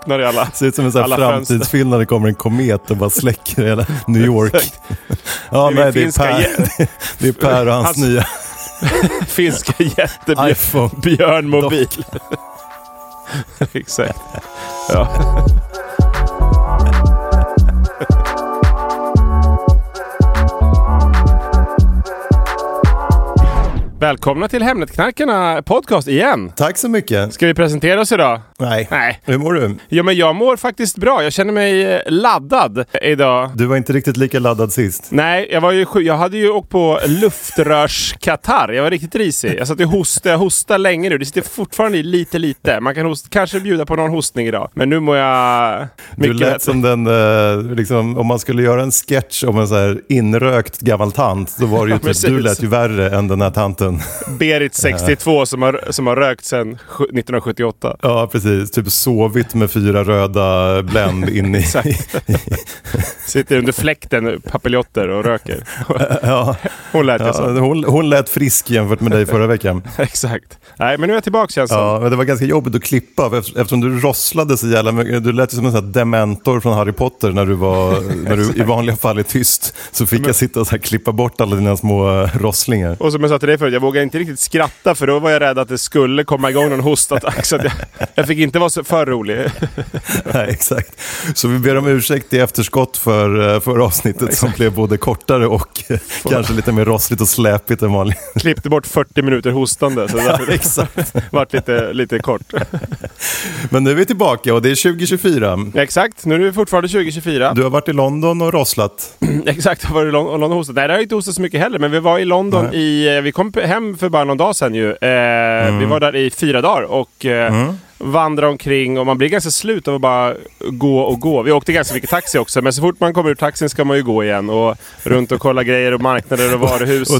Öppnar i alla Ser ut som en sån framtidsfilm när det kommer en komet och bara släcker hela New York. ja, Det är nej, det är Per, jä- det är Per och hans, Hans- nya finska jättebjörnmobil. Exakt. Ja. Välkomna till Hemnetknarkarna podcast igen. Tack så mycket. Ska vi presentera oss idag? Nej. Nej. Hur mår du? Ja, men jag mår faktiskt bra. Jag känner mig eh, laddad idag. Du var inte riktigt lika laddad sist. Nej, jag, var ju, sjuk- jag hade ju åkt på luftrörskatarr. Jag var riktigt risig. Jag satt och hostade, hostade länge nu. Det sitter fortfarande i lite, lite. Man kan host, kanske bjuda på någon hostning idag. Men nu mår jag Du mycket lät bättre. som den, eh, liksom, om man skulle göra en sketch om en så här inrökt gammal tant, då var det ju Ja, typ, du lät ju värre än den här tanten. Berit 62 som har, som har rökt sedan sju- 1978. Ja, precis. Typ sovit med fyra röda Blend in i... Sitter under fläkten, papiljotter och röker. ja, Hon lät ja, så. hon, hon lät frisk jämfört med dig förra veckan. Exakt. Nej, men nu är jag tillbaka känns. Ja, men det var ganska jobbigt att klippa eft- eftersom du rosslade så jävla mycket. Du lät som en sån här dementor från Harry Potter när du, var, när du i vanliga fall är tyst. Så fick jag sitta och så här klippa bort alla dina små rosslingar. Och som jag sa till dig förut, jag vågade inte riktigt skratta för då var jag rädd att det skulle komma igång någon hostattack. Så jag, jag fick inte vara så för rolig. Nej, exakt. Så vi ber om ursäkt i efterskott för, eh, för avsnittet som blev både kortare och eh, kanske lite mer rossligt och släpigt än vanligt. Klippte bort 40 minuter hostande. Så det exakt. vart lite, lite kort. Men nu är vi tillbaka och det är 2024. Ja, exakt, nu är det fortfarande 2024. Du har varit i London och rosslat. Exakt, jag har varit i Lon- London och hostat. Nej, det har inte hostat så mycket heller, men vi var i London Nej. i... eh, Vi kom hem för bara någon dag sedan ju. Eh, Vi var där i fyra dagar och eh, vandrade omkring och man blir ganska slut av att bara gå och gå. Vi åkte ganska mycket taxi också, men så fort man kommer ur taxin ska man ju gå igen och runt och kolla grejer och marknader och varuhus. Och,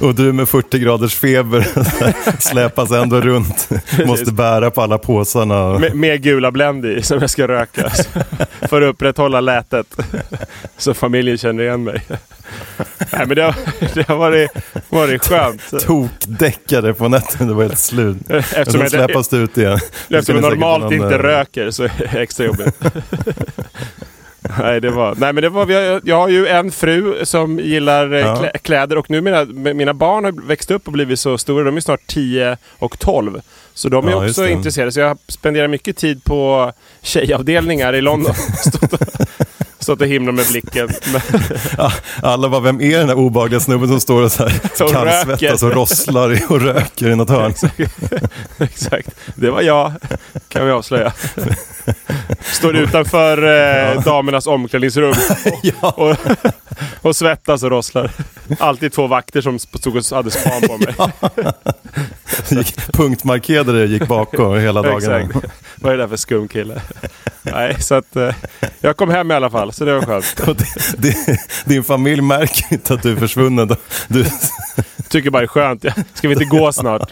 Och, och du med 40 graders feber släpas ändå runt. Måste bära på alla påsarna. Med, med gula Blend i som jag ska röka. För att upprätthålla lätet. Så familjen känner igen mig. Nej, men det har, det har varit, varit skönt. Tokdäckade på nätten, det var helt slut. Eftersom jag, släpas du ut igen. Eftersom jag normalt inte eh, röker så är det extra jobbigt. Nej, det var, nej men det var, jag, jag har ju en fru som gillar eh, Ja. klä, kläder och nu mina, mina barn har växt upp och blivit så stora. De är snart 10 och 12. Så de är Ja, också det. intresserade. Så jag spenderar mycket tid på tjejavdelningar i London. Och, stått och himlat med blicken. Alla var vem är den där obehagliga snubben som står och så här Och kallsvettas och rosslar och röker i något hörn? Exakt. Det var jag, kan vi avslöja. Står utanför eh, damernas omklädningsrum Ja. och, och svettas och rosslar. Alltid två vakter som stod och hade span på mig. Gick, punktmarkerade och gick bakom hela. Exakt. Vad är det där för skum kille? Nej, så att eh, jag kom hem i alla fall, så det var skönt. Det, din familj märker inte att du är försvunnen. Du, Tycker bara det är skönt. Ska vi inte gå snart?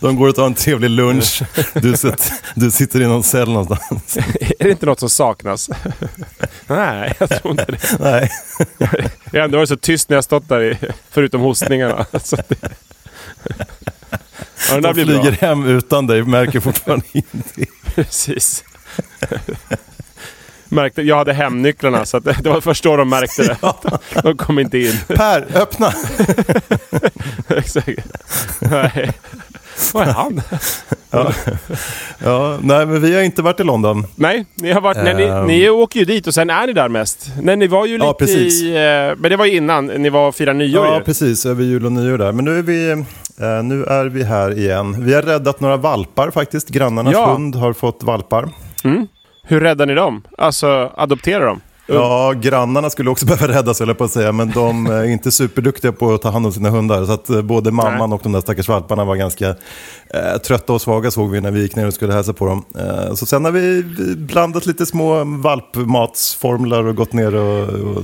de går och tar en trevlig lunch. Du, sitter, du sitter i någon cell någonstans. Är det inte något som saknas? Nej, jag tror inte det. Nej. Jag har ändå varit så tyst när jag stått där, i, förutom hostningarna. Så det, Ja, de flyger bra. hem utan dig, märker fortfarande inte. Precis. Märkte, jag hade hemnycklarna så det var först då de märkte det. De kom inte in. Per, öppna! Exakt. Nej. Vad är han? Ja, nej, men vi har inte varit i London. Nej, ni, har varit, nej, ni, Ehm. ni åker ju dit och sen är ni där mest. Nej, ni var ju Ja, lite precis. i... eh, Men det var ju innan ni var och firade nyår Ja, ju. precis. Över jul och nyår där. Men nu är, vi, eh, nu är vi här igen. Vi har räddat några valpar faktiskt. Grannarnas Ja. hund har fått valpar. Hur räddar ni dem? Alltså, adopterar dem? Ja, grannarna skulle också behöva räddas höll jag på att säga. Men de är inte superduktiga på att ta hand om sina hundar. Så att eh, både mamman och de där stackars valparna var ganska eh, trötta och svaga såg vi när vi gick ner och skulle hälsa på dem. Eh, så sen har vi blandat lite små valpmatsformler och gått ner och, och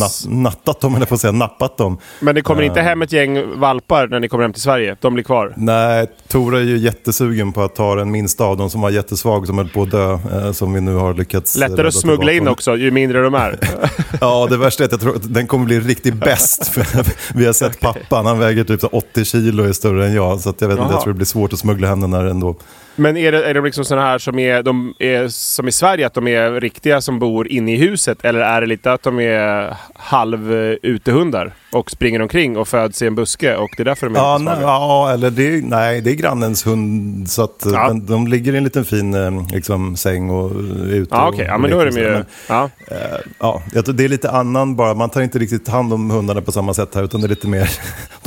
nat, nattat dem, eller på att säga, nappat dem. Men det kommer inte hem ett gäng valpar när ni kommer hem till Sverige? De blir kvar? Nej, Tora är ju jättesugen på att ta den minsta av dem som var jättesvag som höll på att dö. Eh, som vi nu har lyckats Lättare att smuggla in också, ju mindre de är. Ja, det värsta är att jag tror att den kommer bli riktigt bäst. Vi har sett pappan, han väger typ så 80 kilo och är större än jag. Så jag vet inte, jag tror det blir svårt att smuggla hem den här ändå. Men är det, är det liksom sådana här som är, de är som i Sverige, att de är riktiga som bor inne i huset? Eller är det lite att de är halv eh, utehundar och springer omkring och föds i en buske och det är därför de är Ja, nej, ja eller det, nej, det är grannens hund. Så att, Ja. den, de ligger i en liten fin eh, liksom, säng och är ute. Ja, okej. Ja, och men då är de ju... Ja. Eh, ja, det är lite annan bara. Man tar inte riktigt hand om hundarna på samma sätt här. Utan det är lite mer,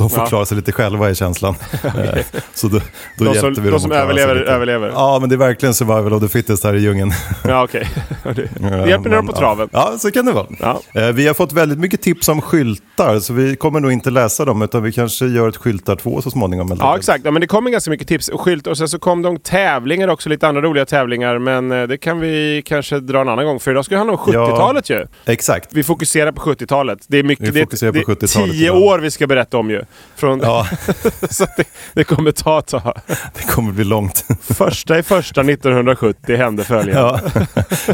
de får Ja. klara sig lite själva i känslan. Eh, Så då, då De som, vi de som överlever, överlever. Ja, men det är verkligen survival of the fittest här i djungeln. Ja, okej. Det, det Ja, hjälper men, på traven. Ja. ja, så kan det vara. Ja. Eh, Vi har fått väldigt mycket tips om skyltar, så vi kommer nog inte läsa dem, utan vi kanske gör ett skyltar två så småningom. helt Ja, exakt. Ja, men det kommer ganska mycket tips och skylt och sen så kom de tävlingar också, lite andra roliga tävlingar. Men eh, det kan vi kanske dra en annan gång, för idag ska det handla om 70-talet ju. Exakt. Vi fokuserar på 70-talet. Det är mycket, Vi fokuserar på det 70-talet tio idag. år vi ska berätta om ju. Från, Ja, så det, det kommer ta ett tag. det kommer bli långt. Första i första 1970 hände följande. Ja.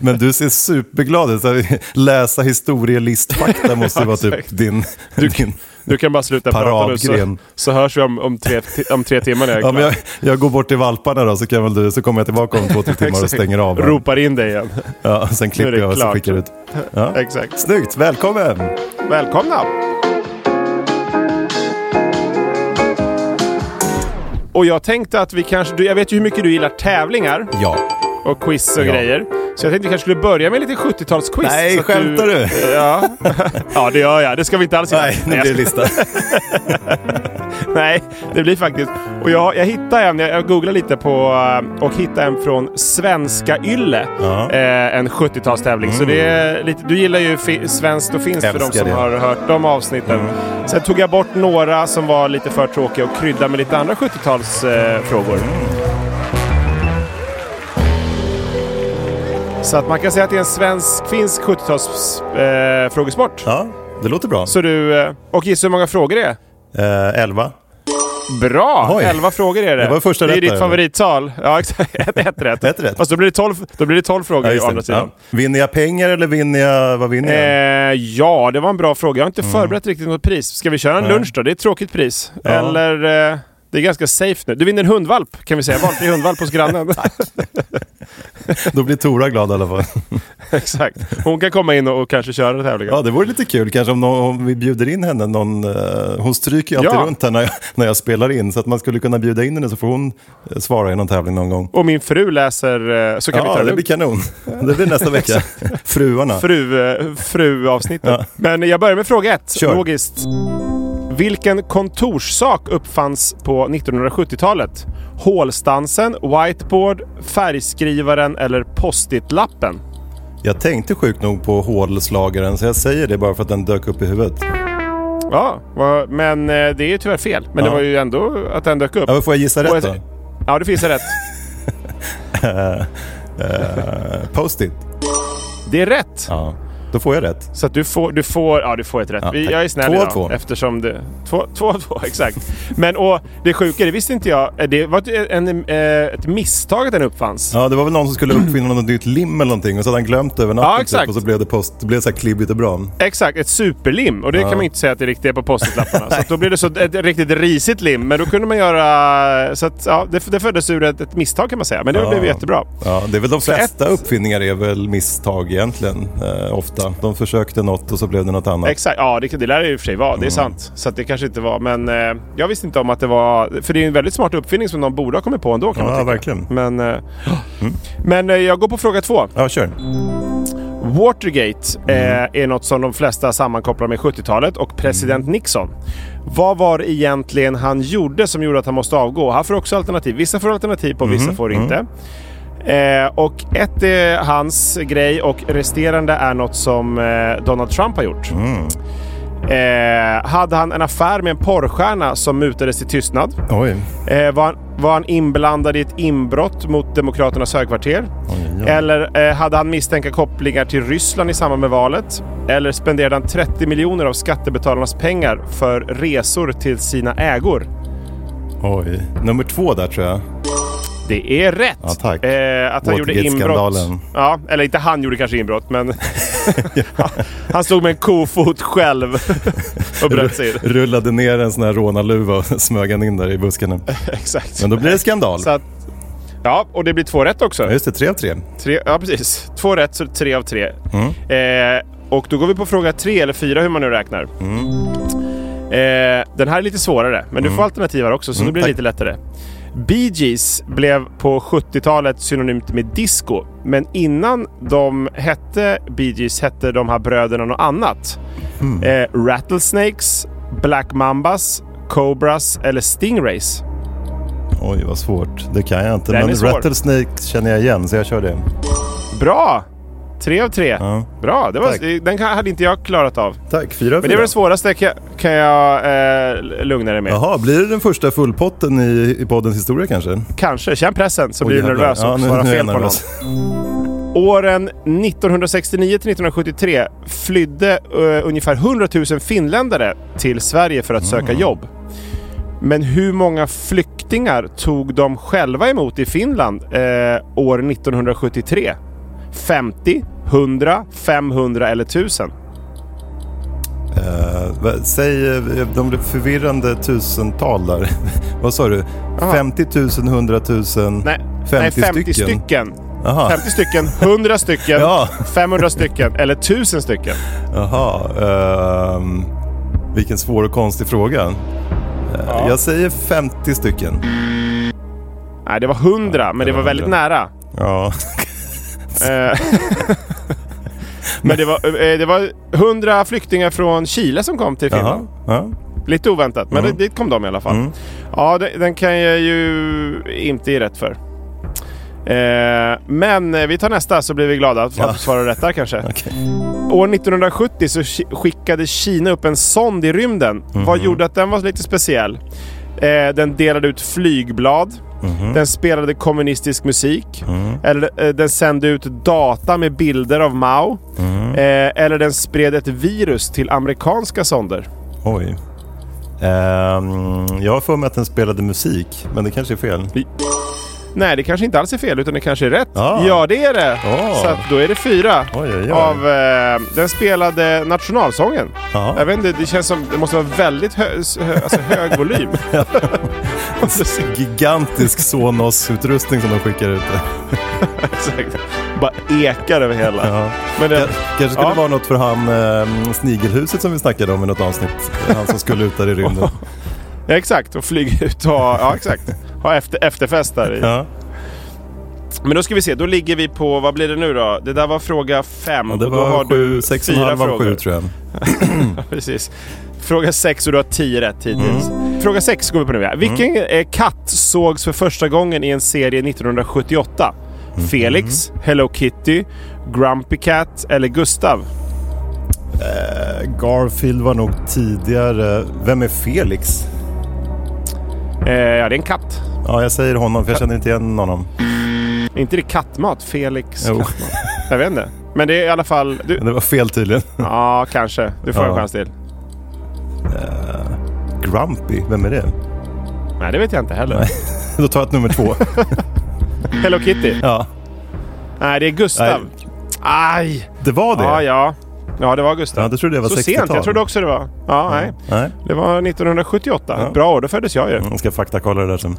Men du ser superglad ut. Läsa historielistfakta måste vara typ din... din Du kan bara sluta prata nu så, Paradgren. så hörs vi om, om, tre, om tre timmar när jag ja, jag, jag går bort till valparna då, så, kan väl du, så kommer jag tillbaka om två, tre timmar och stänger av. här. Ropar in dig igen. Ja, sen klipper jag och så skickar ut. Ja. Exakt. Snyggt, välkommen! Välkomna! Och jag tänkte att vi kanske... du- Jag vet ju hur mycket du gillar tävlingar Ja. och quiz och Ja. grejer. Så jag tänkte vi kanske skulle börja med lite 70-talsquiz. Nej, så att skämtar du? Ja. ja, det gör jag. Det ska vi inte alls göra. Nej, nu blir det lista. Nej, det blir faktiskt... Och jag, jag hittade en, jag, googlade lite på eh, och hittade en från Svenska Ylle. Ja. Eh, en 70-talstävling. Så det är lite, du gillar ju fi, svenskt och finskt för de som det. har hört de avsnitten. Sen tog jag bort några som var lite för tråkiga och kryddade med lite andra 70-talsfrågor. Eh, Så att man kan säga att det är en svensk-finsk 70-talsfrågesport. Eh. Ja, det låter bra. Så du... Eh, och gissa hur många frågor det är? Eh, elva. Bra! Oj. 11 frågor är det. Det var första det är ditt där, favorittal. Ja, exakt. Ett, ett rätt. Ett rätt. Fast då blir det 12, då blir det 12 frågor Ja, å andra sidan. Ja. Vinner jag pengar eller vinner jag... Vad vinner jag? Eh, ja, det var en bra fråga. Jag har inte förberett riktigt något pris. Ska vi köra en Mm. Nej. lunch då? Det är ett tråkigt pris. Ja. Eller... Eh, det är ganska safe nu. Du vinner en hundvalp kan vi säga. Valfri hundvalp hos grannen. Då blir Tora glad i alla fall. Exakt. Hon kan komma in och, och kanske köra tävlingen. Ja, det vore lite kul kanske om, någon, om vi bjuder in henne. Någon, eh, hon stryker ju alltid Ja. runt här när jag, när jag spelar in. Så att man skulle kunna bjuda in henne så får hon eh, svara i någon tävling någon gång. Och min fru läser... Eh, så kan vi ta Ja, det det lugnt. blir kanon. Det blir nästa vecka. Fruarna. Fru, eh, fru-avsnittet. Ja. Men jag börjar med fråga ett. Kör. Logiskt. Vilken kontorssak uppfanns på 1970-talet? Hålstansen, whiteboard, färgskrivaren eller post-it-lappen? Jag tänkte sjukt nog på hålslagaren, så jag säger det bara för att den dök upp i huvudet. Ja, men eh, det är tyvärr fel. Men Ja. det var ju ändå att den dök upp. Ja, men får jag gissa rätt då? Ja, det finns det rätt. Eh, Post-it. Det är rätt. Ja. Då får jag rätt. Så att du får, du får, ja, du får ett rätt. Ja, jag är snäll Två idag, två. Eftersom det... Två, två två, exakt. Men och det sjuka, det visste inte jag. eh, Det var ett, en, eh, ett misstag att den uppfanns. Ja, det var väl någon som skulle uppfinna något nytt lim eller någonting och så hade han glömt det över natten Ja, typ, exakt. och så blev det, post, det blev så här klibbigt och bra. Exakt, ett superlim. Och det kan man inte säga att det riktigt är på post-it-lapparna. så då blev det så ett riktigt risigt lim. Men då kunde man göra... Så att, ja, det, det föddes ur ett, ett misstag kan man säga. Men det Ja. blev jättebra. Ja, det är väl de flesta ett- uppfinningar är väl misstag egentligen, eh, ofta. De försökte något och så blev det något annat. Exakt, ja det, det lär det i och för sig vara. Mm. Det är sant. Så det kanske inte var. Men eh, jag visste inte om att det var... För det är en väldigt smart uppfinning som någon borde ha kommit på ändå kan man Ja, tycka. verkligen. Men, eh, men eh, jag går på fråga två. Ja, kör. Watergate Mm. eh, är något som de flesta sammankopplar med 70-talet och president Mm. Nixon. Vad var det egentligen han gjorde som gjorde att han måste avgå? Han får också alternativ. Vissa får alternativ på, vissa Mm-hmm. får inte. Eh, och ett är hans grej och resterande är något som eh, Donald Trump har gjort. Mm. Eh, hade han en affär med en porrstjärna som mutades till tystnad? Eh, var, han, var han inblandad i ett inbrott mot Demokraternas högkvarter? Oj, oj. Eller eh, hade han misstänkta kopplingar till Ryssland i samband med valet? Eller spenderade han 30 miljoner av skattebetalarnas pengar för resor till sina ägor? Oj. Nummer två där tror jag. Det är rätt! Ja, tack. Eh, att han gjorde inbrott. Ja, eller inte han gjorde kanske inbrott, men han stod med en kofot själv och bröt sig in. Rullade ner en sån här rånarluva och smög han in där i buskarna. Exakt. Men då blir det skandal. Att, ja, och det blir två rätt också. Ja, just det, tre av tre. Tre, ja, precis. Två rätt, så tre av tre. Mm. Eh, och då går vi på fråga tre eller fyra, hur man nu räknar. Mm. Eh, den här är lite svårare, men du får alternativ här också, så Mm, det blir det tack. lite lättare. Bee Gees blev på 70-talet synonymt med disco. Men innan de hette Bee Gees hette de här bröderna något annat. Mm. Eh, Rattlesnakes, Black Mambas, Cobras eller Stingrays. Oj, vad svårt. Det kan jag inte. Den Men svår. Rattlesnake känner jag igen, så jag kör det. Bra! Tre av tre. Ja. Bra, det var, Tack. den hade inte jag klarat av. Tack, fyra av Men det var fyra. det svåraste kan, kan jag eh, lugna dig med. Jaha, blir det den första fullpotten i, i poddens historia kanske? Kanske. Känn pressen så Åh, blir du nervös och Ja, svarar jag fel på någon. nervös. Åren 1969 till 1973 flydde eh, ungefär 100 000 finländare till Sverige för att söka Mm. jobb. Men hur många flyktingar tog de själva emot i Finland eh, år 1973? 50, 100, 500 eller 1000? Eh, vad- säg eh, de förvirrande tusental där. vad sa du? Jaha. 50 000, 100 000, Nej, 50, nej, 50 stycken? stycken. Jaha. 50 stycken, 100 stycken, Ja. 500 stycken eller 1000 stycken. Jaha. ehm, vilken svår och konstig fråga. Eh, Jag säger 50 stycken. Nej, det var 100, men det var väldigt 100. nära. Ja. Eh, men det var, eh, det var 100 flyktingar från Chile som kom till Jaha. Finland. Ja. Lite oväntat, men Mm. det, dit kom de i alla fall. Mm. Ja, det, den kan jag ju inte ge rätt för. Eh, men eh, vi tar nästa så blir vi glada att Ja. svara rätt där kanske. Okej. År 1970 så sk- skickade Kina upp en sond i rymden. Mhm. Vad gjorde att den var lite speciell? Eh, den delade ut flygblad. Mhm. Den spelade kommunistisk musik. Mm. Eller eh, den sände ut data med bilder av Mao. Mm. Eh, eller den spred ett virus till amerikanska sonder. Oj. Ehm, jag har för mig att den spelade musik, men det kanske är fel. Nej, det kanske inte alls är fel utan det kanske är rätt. Ah. Ja, det är det! Ah. Så då är det fyra. Oj, oj, oj. Av, eh, den spelade nationalsången. Ja. Jag vet inte, det känns som det måste vara väldigt hö, hö, alltså hög volym. Gigantisk Sonos-utrustning som de skickar ut. Exakt. Bara ekar över hela. Ja. Men det, Ka- Kanske skulle Ja. det vara något för han eh, Snigelhuset som vi snackade om i något avsnitt. Han som skulle ut där i rymden. ja, exakt, och flyga ut och ha, ja, exakt. ha efter, efterfest där i. Ja. Men då ska vi se, då ligger vi på, vad blir det nu då? Det där var fråga fem. Ja, det och då har var du sju, sex och en fyra halv av frågor. sju tror jag. Ja, Precis. Fråga sex och du har tio rätt hittills. Mm. Fråga sex går vi på nu. ja. Vilken eh, katt sågs för första gången i en serie 1978? Mm. Felix, Hello Kitty, Grumpy Cat eller Gustav? Eh, Garfield var nog tidigare. Vem är Felix? Eh, ja, det är en katt. Ja, jag säger honom för jag känner inte igen honom. Är inte det kattmat? Felix Jo. kattmat. Jag vet inte. Men det är i alla fall... Du, Det var fel tydligen. ja, kanske. Du får en Ja. chans till. Grumpy, vem är det? Nej, det vet jag inte heller. Nej. Då tar jag ett nummer två. Hello Kitty. ja, Nej, det är Gustav. Aj! det var det. Ja, ja. Ja, det var Gustav. Ja, det trodde jag var Så 60-tal. sent. Jag trodde också det var. Ja, nej. Nej, Det var 1978. Ja. Bra år, då föddes jag ju. jag ska faktakolla det där sen.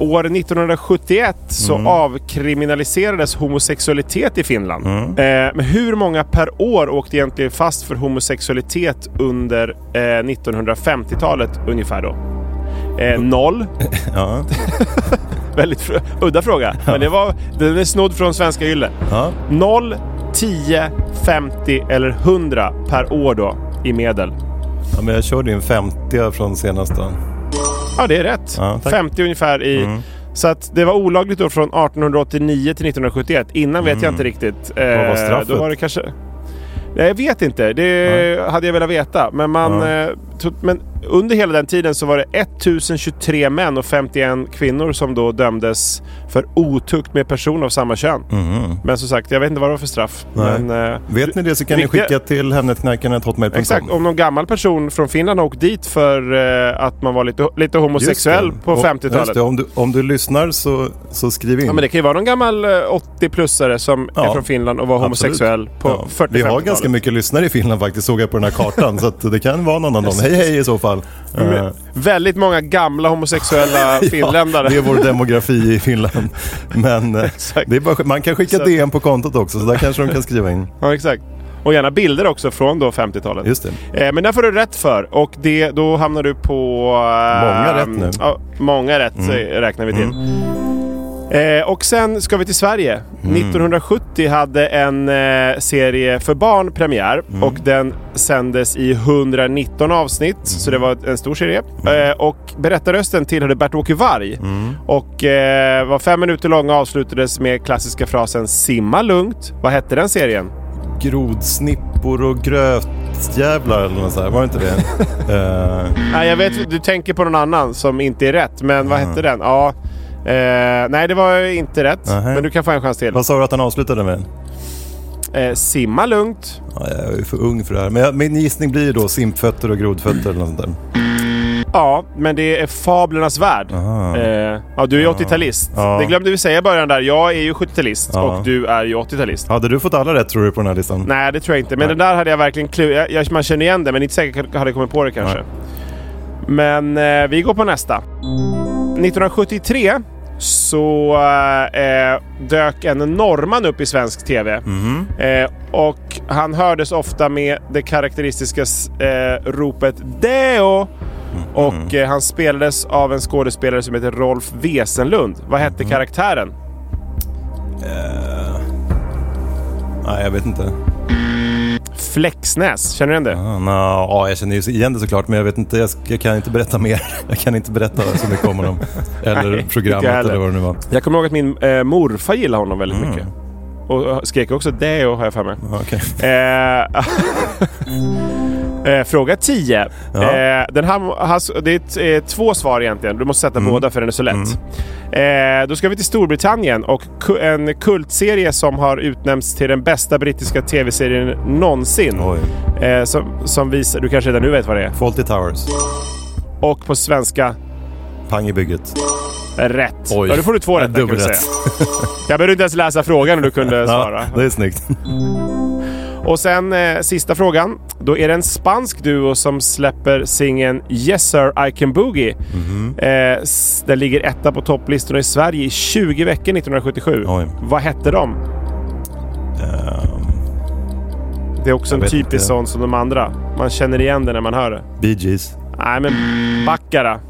År 1971 så Mm. avkriminaliserades homosexualitet i Finland. Mm. Eh, men hur många per år åkte egentligen fast för homosexualitet under eh, 1950-talet ungefär då? Eh, noll. Ja, Väldigt udda fråga. Men det var, den är snodd från svenska yllen. ja. 0, 10, 50 eller 100 per år då i medel. ja men jag körde ju en 50 från senaste. Ja, det är rätt. Ja, tack. 50 ungefär i... Mm. Så att det var olagligt då från 1889 till 1971. Innan vet jag inte riktigt. Eh, Mm. Vad var straffet? Då var det kanske... Nej, jag vet inte. Det hade jag velat veta. Men, man, Ja. eh, men under hela den tiden så var det 1023 män och 51 kvinnor som då dömdes för otukt med person av samma kön. Mhm. Men som sagt, jag vet inte vad det var för straff. Men, eh, Vet ni det så kan ni skicka till hemnetknarkarna.hotmail.com. Exakt, om någon gammal person från Finland har åkt dit för eh, att man var lite, lite homosexuell på Och- 50-talet. just det, Om du, om du lyssnar så, så skriv in. Ja men det kan ju vara någon gammal eh, 80-plussare som Ja, är från Finland och var Absolut. homosexuell på Ja. 40 Vi har ganska mycket lyssnare i Finland faktiskt, såg jag på den här kartan. så det kan vara någon av dem. Hej hej i så fall. Eh, Väldigt många gamla homosexuella finländare. Ja, det är vår demografi i Finland. Men eh, bara, man kan skicka Så- DM på kontot också, så där kanske de kan skriva in. Ja, exakt. Och gärna bilder också från då 50-talet. Just det. Eh, men där får du rätt för och det, då hamnar du på... eh, Många rätt nu. Ja, många rätt Mm. eh, räknar vi till. Eh, och sen ska vi till Sverige. Mm. 1970 hade en eh, serie för barn premiär Mm. och den sändes i 119 avsnitt. Så det var en stor serie. Mm. Eh, och berättarrösten tillhörde Bert-Åke Varg. Och eh, var fem minuter lång och avslutades med klassiska frasen “Simma lugnt”. Vad hette den serien? Grodsnippor och grötjävlar eller något sånt var det inte det? Eh, Nej, jag vet du tänker på någon annan som inte är rätt. Men vad Mm. hette den? Ja. Eh, nej, det var inte rätt. Nähä. Men du kan få en chans till. vad sa du att han avslutade med? Eh, simma lugnt. Ja, jag är ju för ung för det här. Men jag, min gissning blir då simpfötter och grodfötter eller något sånt där. Ja, men det är Fablernas Värld. Aha. Eh, ja, du är ju 80-talist. Ja. Det glömde vi säga i början där. Jag är ju 70-talist Ja. och du är ju 80-talist. Hade du fått alla rätt tror du på den här listan? Nej, det tror jag inte. Men Nej. den där hade jag verkligen klu... jag, jag, Man känner igen det, men inte säkert hade kommit på det kanske. Men eh, vi går på nästa. 1973 så eh, dök en norrman upp i svensk TV. Mhm. Eh, och han hördes ofta med det karaktäristiska eh, ropet Deo. Mhm. Och eh, han spelades av en skådespelare som heter Rolf Wesenlund. Vad hette Mhm. karaktären? Nej, jag vet inte. Flexnäs. Känner du igen det? Ah, no, ja, jag känner igen det såklart, men jag vet inte, jag, jag kan inte berätta mer. Jag kan inte berätta så mycket om honom. Eller Nej, programmet eller vad det nu var. Jag kommer ihåg att min eh, morfar gillade honom väldigt Mm. mycket. Och skrek också Deo har jag för mig. Okej. Eh, eh, fråga 10. Ja. Eh, den här, har- det är eh, två svar egentligen. Du måste sätta Mm. båda för den är så lätt. Eh, då ska vi till Storbritannien och ku- en kultserie som har utnämnts till den bästa brittiska tv-serien någonsin. Eh, som, som visar, du kanske redan nu vet vad det är. Fawlty Towers. Och på svenska, Pang i bygget. rätt. Oj. Ja, då får du två rätt säga. Jag behövde inte ens läsa frågan och du kunde svara. Ja, det är snyggt. Och sen eh, sista frågan. Då är det en spansk duo som släpper singeln Yes Sir I Can Boogie. Mhm. Eh, s- den ligger etta på topplistorna i Sverige i 20 veckor 1977. Oj. Vad hette de? Ehm, Det är också en typisk inte. sån som de andra. Man känner igen det när man hör det. Bee Gees. Nej, men Baccara.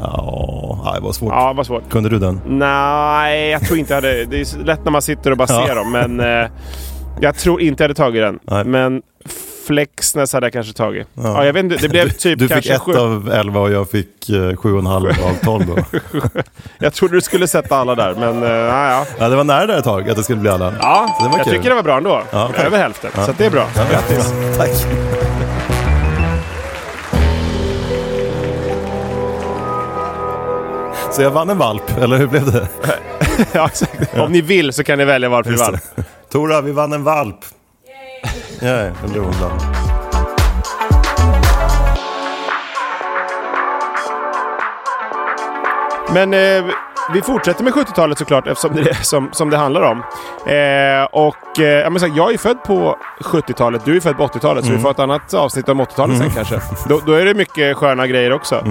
Ja, det var svårt. Ja, vad svårt. Kunde du den? Nej, jag tror inte jag hade... Det är lätt när man sitter och bara Ja. ser dem, men... Eh, jag tror inte jag hade tagit den. Nej. Men Flexness hade jag kanske tagit. Ja. Ja. jag vet inte, det blev typ du fick kanske ett sju. av elva och jag fick eh, sju och en halv av tolv då. Jag trodde du skulle sätta alla där, men uh, ja, ja. Det var nära där ett tag att det skulle bli alla. ja Så det var jag kul. tycker det var bra ändå. Ja, tack. Över hälften, Ja. så det är bra. Ja, Grattis! Tack. Så jag vann en valp, eller hur blev det? ja, exakt. Om ni vill så kan ni välja varför ni vann. Tora, vi vann en valp. Yay! Blir hon glad. Men eh, vi fortsätter med 70-talet såklart eftersom det är det som, som det handlar om. Eh, och eh, jag, menar, jag är född på 70-talet, du är född på 80-talet, så vi får ett annat avsnitt om 80-talet sen kanske. Då, då är det mycket sköna grejer också.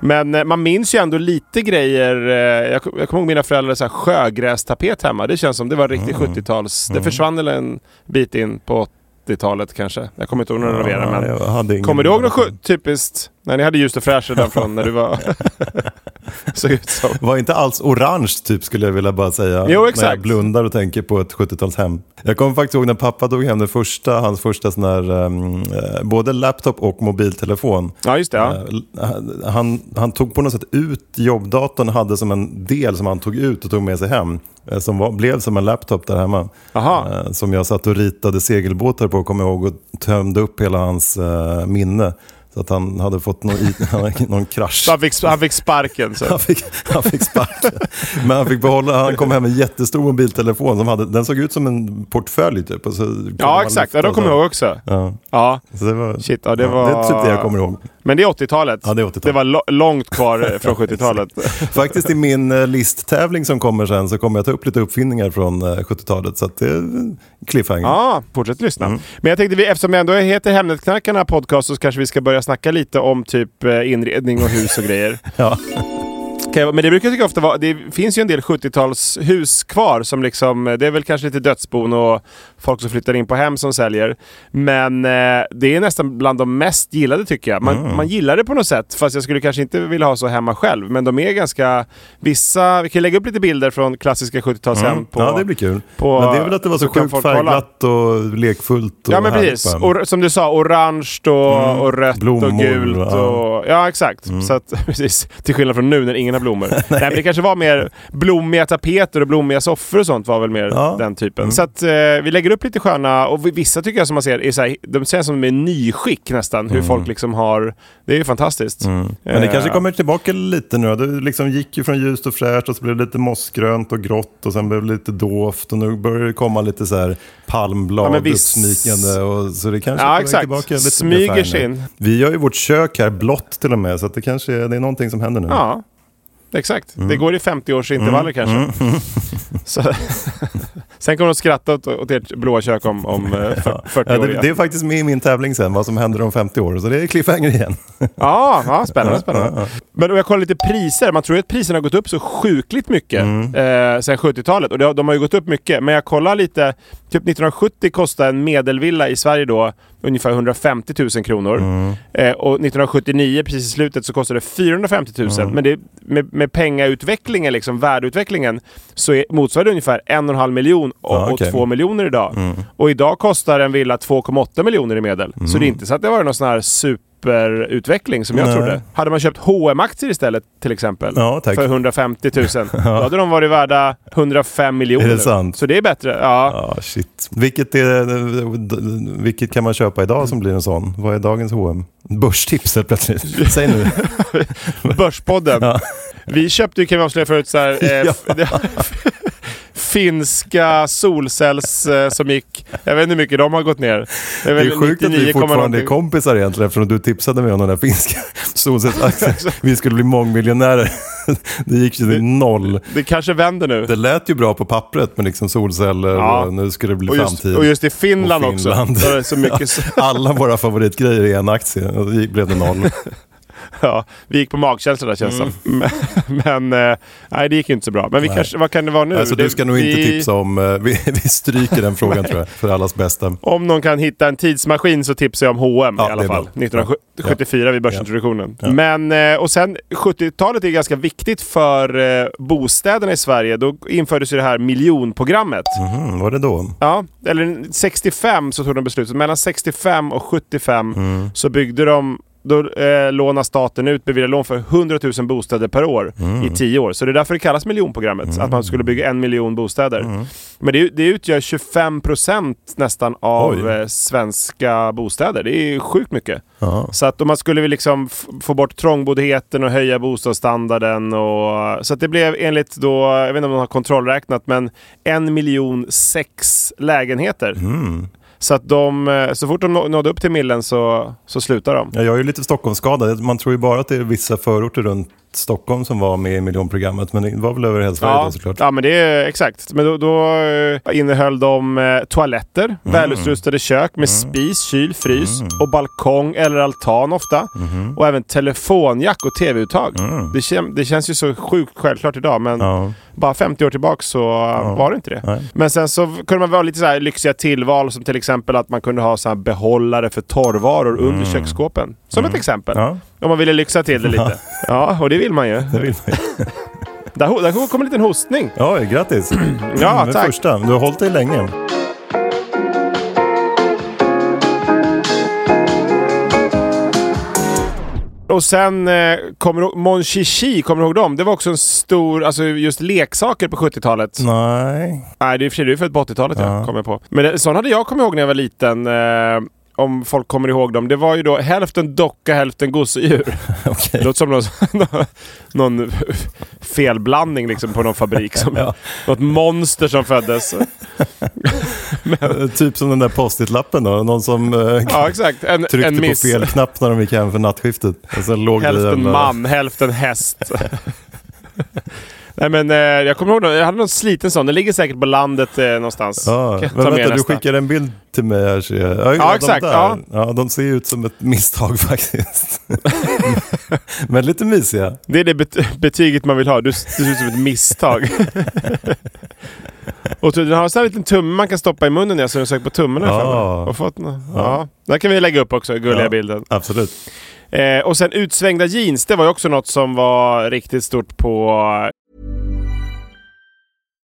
Men eh, man minns ju ändå lite grejer. Eh, jag, jag kommer ihåg mina föräldrar så här sjögrästapet hemma. Det känns som det var riktigt 70-tals. Det försvann väl en bit in på 80-talet kanske. Jag kommer inte ihåg när de renoverade. Men Kommer du ihåg något typiskt? När ni hade ljust och fräscht redan från när du var... såg ut som. Var inte alls orange typ skulle jag vilja bara säga. Jo, När exakt. jag blundar och tänker på ett 70-talshem. Jag kommer faktiskt ihåg när pappa tog hem den första, hans första sån här, um, både laptop och mobiltelefon. Ja, just det. Ja. Eh, Han, han tog på något sätt ut jobbdatorn, hade som en del som han tog ut och tog med sig hem. eh, Som var, blev som en laptop där hemma. Eh, Som jag satt och ritade segelbåtar på, kommer jag ihåg, och tömde upp hela hans eh, minne. Så att han hade fått någon, någon krasch. Så han, fick, han fick sparken. Så. Han fick, han fick sparken. Men han fick behålla, han kom hem med en jättestor mobiltelefon. Som hade, den såg ut som en portfölj typ. Och så Ja, exakt. Ja, de kommer så. jag ihåg också. Ja, Ja. så det var, Shit, ja, det ja, var... det är typ det jag kommer ihåg. Men det är 80-talet. Ja, det är 80-talet. Det var lo- långt kvar eh, från 70-talet. Faktiskt i min eh, listtävling som kommer sen så kommer jag ta upp lite uppfinningar från eh, 70-talet. Så att det är cliffhanger. Ja, fortsätt lyssna. Mm. Men jag tänkte, vi, eftersom vi ändå heter Hemnetknarkarna podcast så kanske vi ska börja snacka lite om typ eh, inredning och hus och grejer. Ja. Kan Men det brukar jag tycka ofta vara, det finns ju en del 70-talshus kvar som liksom, det är väl kanske lite dödsbon och folk som flyttar in på hem som säljer. Men eh, det är nästan bland de mest gillade tycker jag. Man, Mm. man gillar det på något sätt, fast jag skulle kanske inte vilja ha så hemma själv. Men de är ganska, vissa, vi kan lägga upp lite bilder från klassiska 70-talshem Mm. på... ja, det blir kul. på- Men det är väl att det var så sjukt färgglatt och lekfullt. Och Ja men precis. Och, som du sa, orange och, och rött Blommor, och gult. ja. Och, ja exakt. Så att, precis. Till skillnad från nu när ingen har blommor. Nej. men det kanske var mer blommiga tapeter och blommiga soffor och sånt var väl mer Ja. den typen. Så att eh, vi lägger upp lite sköna, och vissa tycker jag som man ser, är så här, de känns som de är nyskick nästan. Hur folk liksom har, det är ju fantastiskt. Men det Eh, kanske kommer tillbaka lite nu. Det liksom gick ju från ljust och fräscht och så blev det lite mossgrönt och grått och sen blev det lite dovt och nu börjar det komma lite så här palmblad Ja, uppsmykande. Och, så det kanske Ja, exakt. tillbaka lite Smyger sig in. Vi gör ju vårt kök här blått till och med så det kanske är, det är någonting som händer nu. Ja, exakt. Mm. Det går i 50-årsintervaller kanske. Så, sen kommer de skratta åt, åt ert blåa kök om, om eh, fyr- 40 Ja, år. det, igen. det är faktiskt med i min tävling sen, vad som händer om 50 år. Så det är cliffhanger igen. Ja, ja spännande. spännande. Ja, Men om jag kollar lite priser. Man tror ju att priserna har gått upp så sjukligt mycket Mm. eh, sen 70-talet. Och det, de har ju gått upp mycket. Men jag kollar lite. Typ 1970 kostade en medelvilla i Sverige då ungefär 150 000 kronor. Mm. Eh, och 1979, precis i slutet, så kostade det 450 000. Mm. Men det, med, med pengautvecklingen, liksom värdeutvecklingen, så är, motsvarar det ungefär en och en halv miljon och, Ja, okej. och två miljoner idag. Och idag kostar en villa 2,8 miljoner i medel. Så det är inte så att det var någon sån här superutveckling som jag Nej. trodde. Hade man köpt hm aktier istället till exempel Ja, för 150 000, då hade de varit värda 105 miljoner. Är det sant? Så det är bättre. Ja. Ja, shit. Vilket, är, vilket kan man köpa idag som blir en sån? Vad är dagens H&M? Börstips helt plötsligt. Säg nu. Börspodden. Ja. Vi köpte ju, kan vi avslöja förut, så här, eh, finska solcells eh, som gick... Jag vet inte hur mycket de har gått ner. Det är, Det är sjukt att 99, vi fortfarande är kompisar egentligen eftersom du tipsade mig om den där finska solcellsaktien. Vi skulle bli mångmiljonärer. Det gick ju till noll. Det kanske vänder nu. Det lät ju bra på pappret med liksom solceller Ja. och nu skulle det bli Och just, framtid. och just i Finland, också. Finland. Det så mycket, Alla våra favoritgrejer i en aktie. Det blev det noll. ja, vi gick på magkänsla där känns det Mm. Men, men eh, nej, det gick inte så bra. Men vi kanske, vad kan det vara nu? Alltså, du Det- ska nog inte vi- tipsa om... eh, Vi, vi stryker den frågan tror jag, för allas bästa. Om någon kan hitta en tidsmaskin så tipsar jag om H&M Ja, i alla det fall. bra. 1974 vid börsintroduktionen. Ja. Men, eh, och sen 70-talet är ganska viktigt för bostäderna i Sverige. Då infördes ju det här miljonprogrammet. Mm, var det då? Ja, eller 65 så tog de beslut. Så mellan 65 och 75 Mm. så byggde de då eh, lånar staten ut, beviljar lån för 100 000 bostäder per år Mm. i tio år. Så det är därför det kallas miljonprogrammet. Att man skulle bygga en miljon bostäder. Mm. Men det, det utgör 25% nästan av eh, svenska bostäder. Det är sjukt mycket. Ja. Så att om man skulle liksom få bort trångboddheten och höja bostadsstandarden och... Så att det blev enligt då, jag vet inte om de har kontrollräknat, men en miljon sex lägenheter. Så att de, eh, så fort de nådde upp till millen så, så slutade de. Ja, jag är ju lite Stockholmsskadad. Man tror ju bara att det är vissa förorter runt Stockholm som var med i miljonprogrammet. Men det var väl över hela Sverige Ja, då, såklart. ja, men det är exakt. Men då, då eh, innehöll de eh, toaletter, Mm. välutrustade kök med spis, kyl, frys och balkong eller altan ofta. Mm. Och även telefonjack och tv-uttag. Det, kän, det känns ju så sjukt självklart idag, men Ja. bara 50 år tillbaka så var det inte det. Nej. Men sen så kunde man vara lite så lyxiga tillval som till exempel att man kunde ha så här behållare för torrvaror under köksskåpen. Som ett exempel. Mm. Ja, Om man ville lyxa till det lite. Ja, och det vill man ju. det vill man ju. Där, där kom en liten hostning. Ja, grattis. Ja, Den tack. första. Du har hållit dig länge. Och sen eh, kommer Mon Chichi, kommer du ihåg dem? Det var också en stor, alltså just leksaker på 70-talet. Nej. Nej, det är för sig du är född på 80-talet Ja. jag kommer på. Men det, sån hade jag kommit ihåg när jag var liten. Eh, om folk kommer ihåg dem. Det var ju då hälften docka, hälften gosedjur. Okej. Det låter som någon, någon felblandning liksom på någon fabrik. Som, Ja. Något monster som föddes. Typ som den där post-it-lappen då. Någon som eh, Ja, exakt. En, tryckte en på miss. fel knapp när de gick hem för nattskiftet. Och sen låg Hälften man, hälften häst. Nej men eh, jag kommer ihåg, jag hade någon sliten sån. Den ligger säkert på landet eh, någonstans. Ja, men vänta, du nästa. skickar en bild till mig här ser jag. Ja, Ja, exakt, där. ja. ja, de ser ut som ett misstag faktiskt. men lite mysiga. Det är det bet- betyget man vill ha. Du, du ser ut som ett misstag. Och den har en sån här liten tumme man kan stoppa i munnen ja, så den söker på tummen. Ja. Och fått, nå- ja. Den kan vi lägga upp också, gulliga Ja. bilden. Absolut. Eh, och sen utsvängda jeans, det var ju också något som var riktigt stort på...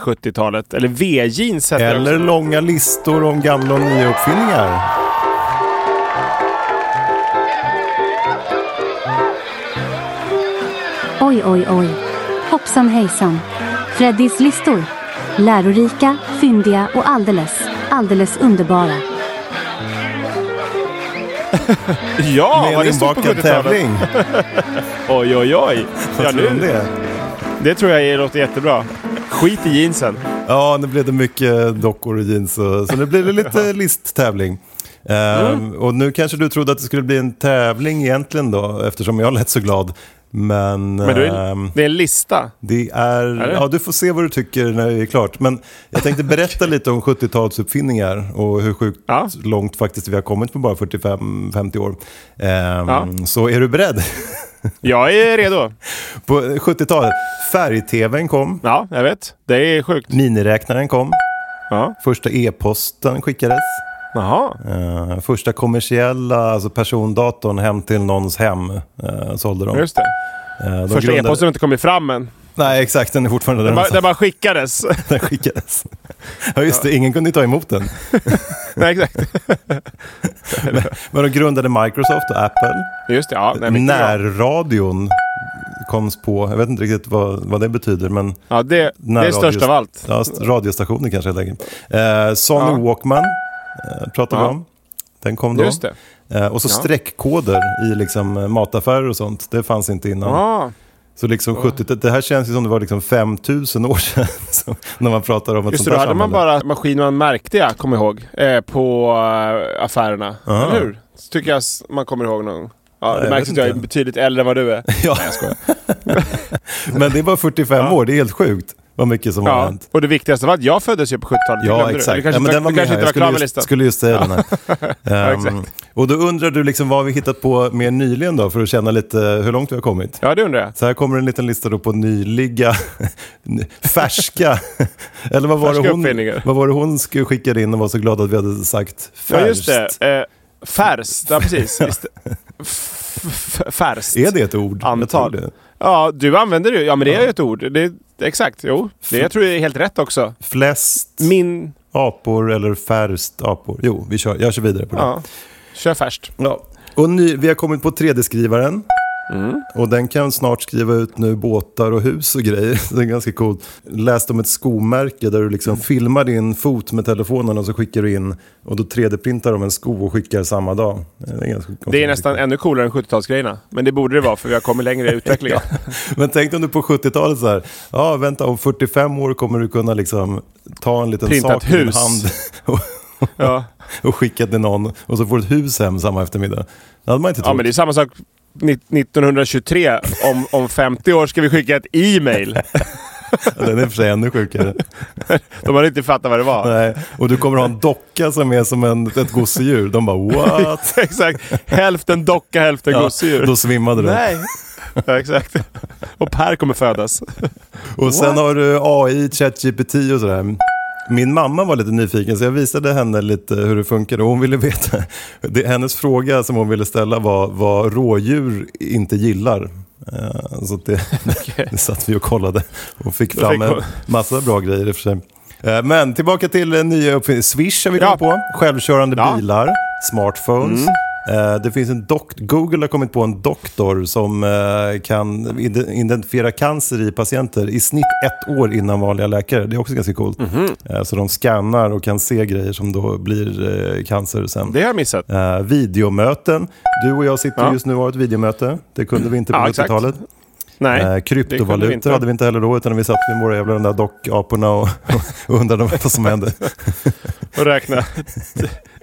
70-talet. Eller V-jeans Eller också. långa listor om gamla och nya uppfinningar. Oj, oj, oj. Hoppsan hejsan. Freddys listor. Lärorika, fyndiga och alldeles, alldeles underbara. Ja, Med var en det stort på inbakad 70-talet? tävling. Oj, oj, oj. Vad Ja, nu, det? det tror jag låter jättebra. Skit i jeansen. Ja, nu blev det mycket dockor och jeans. Och, så nu blir det lite listtävling. Ehm, och nu kanske du trodde att det skulle bli en tävling egentligen då, eftersom jag lät så glad. Men, Men du, ehm, det är en lista. det är... det? Ja, du får se vad du tycker när det är klart. Men jag tänkte berätta lite om 70-talsuppfinningar och hur sjukt Ja. långt faktiskt vi har kommit på bara 45-50 år. Ehm, Ja. Så är du beredd? Jag är redo. på 70-talet, färg-tvn kom, Ja, jag vet. Det är sjukt. miniräknaren kom, Ja. första e-posten skickades. Jaha. Eh, första kommersiella, alltså persondatorn hem till någons hem uh, sålde de. Just det. Eh, de Första grundade- e-posten har inte kommit fram än. Nej, exakt. Den är fortfarande Den där bara, den bara skickades. Den skickades. Ja, just det. Ingen kunde ta emot den. Nej, exakt. Men de grundade Microsoft och Apple. Just det. Ja. Närradion koms på. Jag vet inte riktigt vad, vad det betyder, men Ja, det, det är störst av allt. Ja, st- radiostationer kanske helt enkelt. Eh, Sony Ja. Walkman eh, pratar vi Ja. om. Den kom då. Just det. Eh, och så Ja. streckkoder i liksom, eh, mataffärer och sånt. Det fanns inte innan. Ja. Så liksom 70 det här känns ju som det var liksom 5000 år sedan så, när man pratar om ett Just sånt då hade man bara maskiner man märkte, jag kommer ihåg, eh, på eh, affärerna. Ja. Eller hur? Så tycker jag man kommer ihåg någon. Ja, det jag märks att jag är betydligt äldre än vad du är. Ja. Men det är bara 45 år, det är helt sjukt vad mycket som har Ja, hänt. och det viktigaste var att jag föddes ju på 70-talet. Det Ja, exakt. Du kanske, ja, men den var du kanske inte Jag var klar med listan. skulle just säga den här. Ehm, exakt. och då undrar du liksom vad vi hittat på mer nyligen då, för att känna lite hur långt vi har kommit. Ja, det undrar jag. Så här kommer en liten lista då på nyliga, färska, eller vad var, Färska det hon, vad var det hon skulle skicka in och var så glad att vi hade sagt färskt? Ja, just det. Eh, färskt, ja precis. Färskt. Är det ett ord? Jag Antal. Ja, du använder det. Ja, men det är ju ett ord. Det, exakt, jo. Det jag tror jag är helt rätt också. Flest Min... apor eller färskt apor? Jo, vi kör, jag kör vidare på det. Ja. Kör färskt. Ja. Och ny, vi har kommit på 3D-skrivaren. Mm. Och den kan snart skriva ut nu båtar och hus och grejer. Det är ganska coolt. Läst om ett skomärke där du liksom Mm. filmar din fot med telefonen och så skickar du in. Och då 3D-printar de en sko och skickar samma dag. Det är, ganska Det är nästan ännu coolare än 70-talsgrejerna. Men det borde det vara för vi har kommit längre i utvecklingen. Men tänk om du på 70-talet så här. Ja, vänta om 45 år kommer du kunna liksom ta en liten Printa sak i din hand. Och, Ja. och skicka till någon. Och så får du ett hus hem samma eftermiddag. Det hade man inte trott. ja, men det är samma sak 1923. Om, om 50 år ska vi skicka ett e-mail. Den är för sig ännu sjukare. De hade inte fattat vad det var. Nej. Och du kommer ha en docka som är som en, ett gosedjur. De bara what? exakt. Hälften docka, hälften gosedjur. Då svimmade du. Nej. Ja, exakt. Och Per kommer födas. Och sen har du AI, ChatGPT och sådär. Min mamma var lite nyfiken så jag visade henne lite hur det funkar och hon ville veta. Det, hennes fråga som hon ville ställa var vad rådjur inte gillar. Eh, Så det, det satt vi och kollade och fick fram en massa bra grejer i och för sig. Eh, Men tillbaka till nya uppfinningar. Swish har vi Ja. kommit på. Självkörande Ja. bilar, smartphones. Eh, Det finns en dok- Google har kommit på en doktor som eh, kan ide- identifiera cancer i patienter i snitt ett år innan vanliga läkare. Det är också ganska coolt. Eh, Så de scannar och kan se grejer som då blir eh, cancer sen. Det har jag missat. Eh, videomöten. Du och jag sitter Ja. just nu och har ett videomöte. Det kunde vi inte på Ja, exakt. 90-talet. Nej. Eh, det kunde vi kryptovalutor inte. hade vi inte heller då, utan vi satt med våra jävla de där dockaporna och, och undrade vad som hände. Och räkna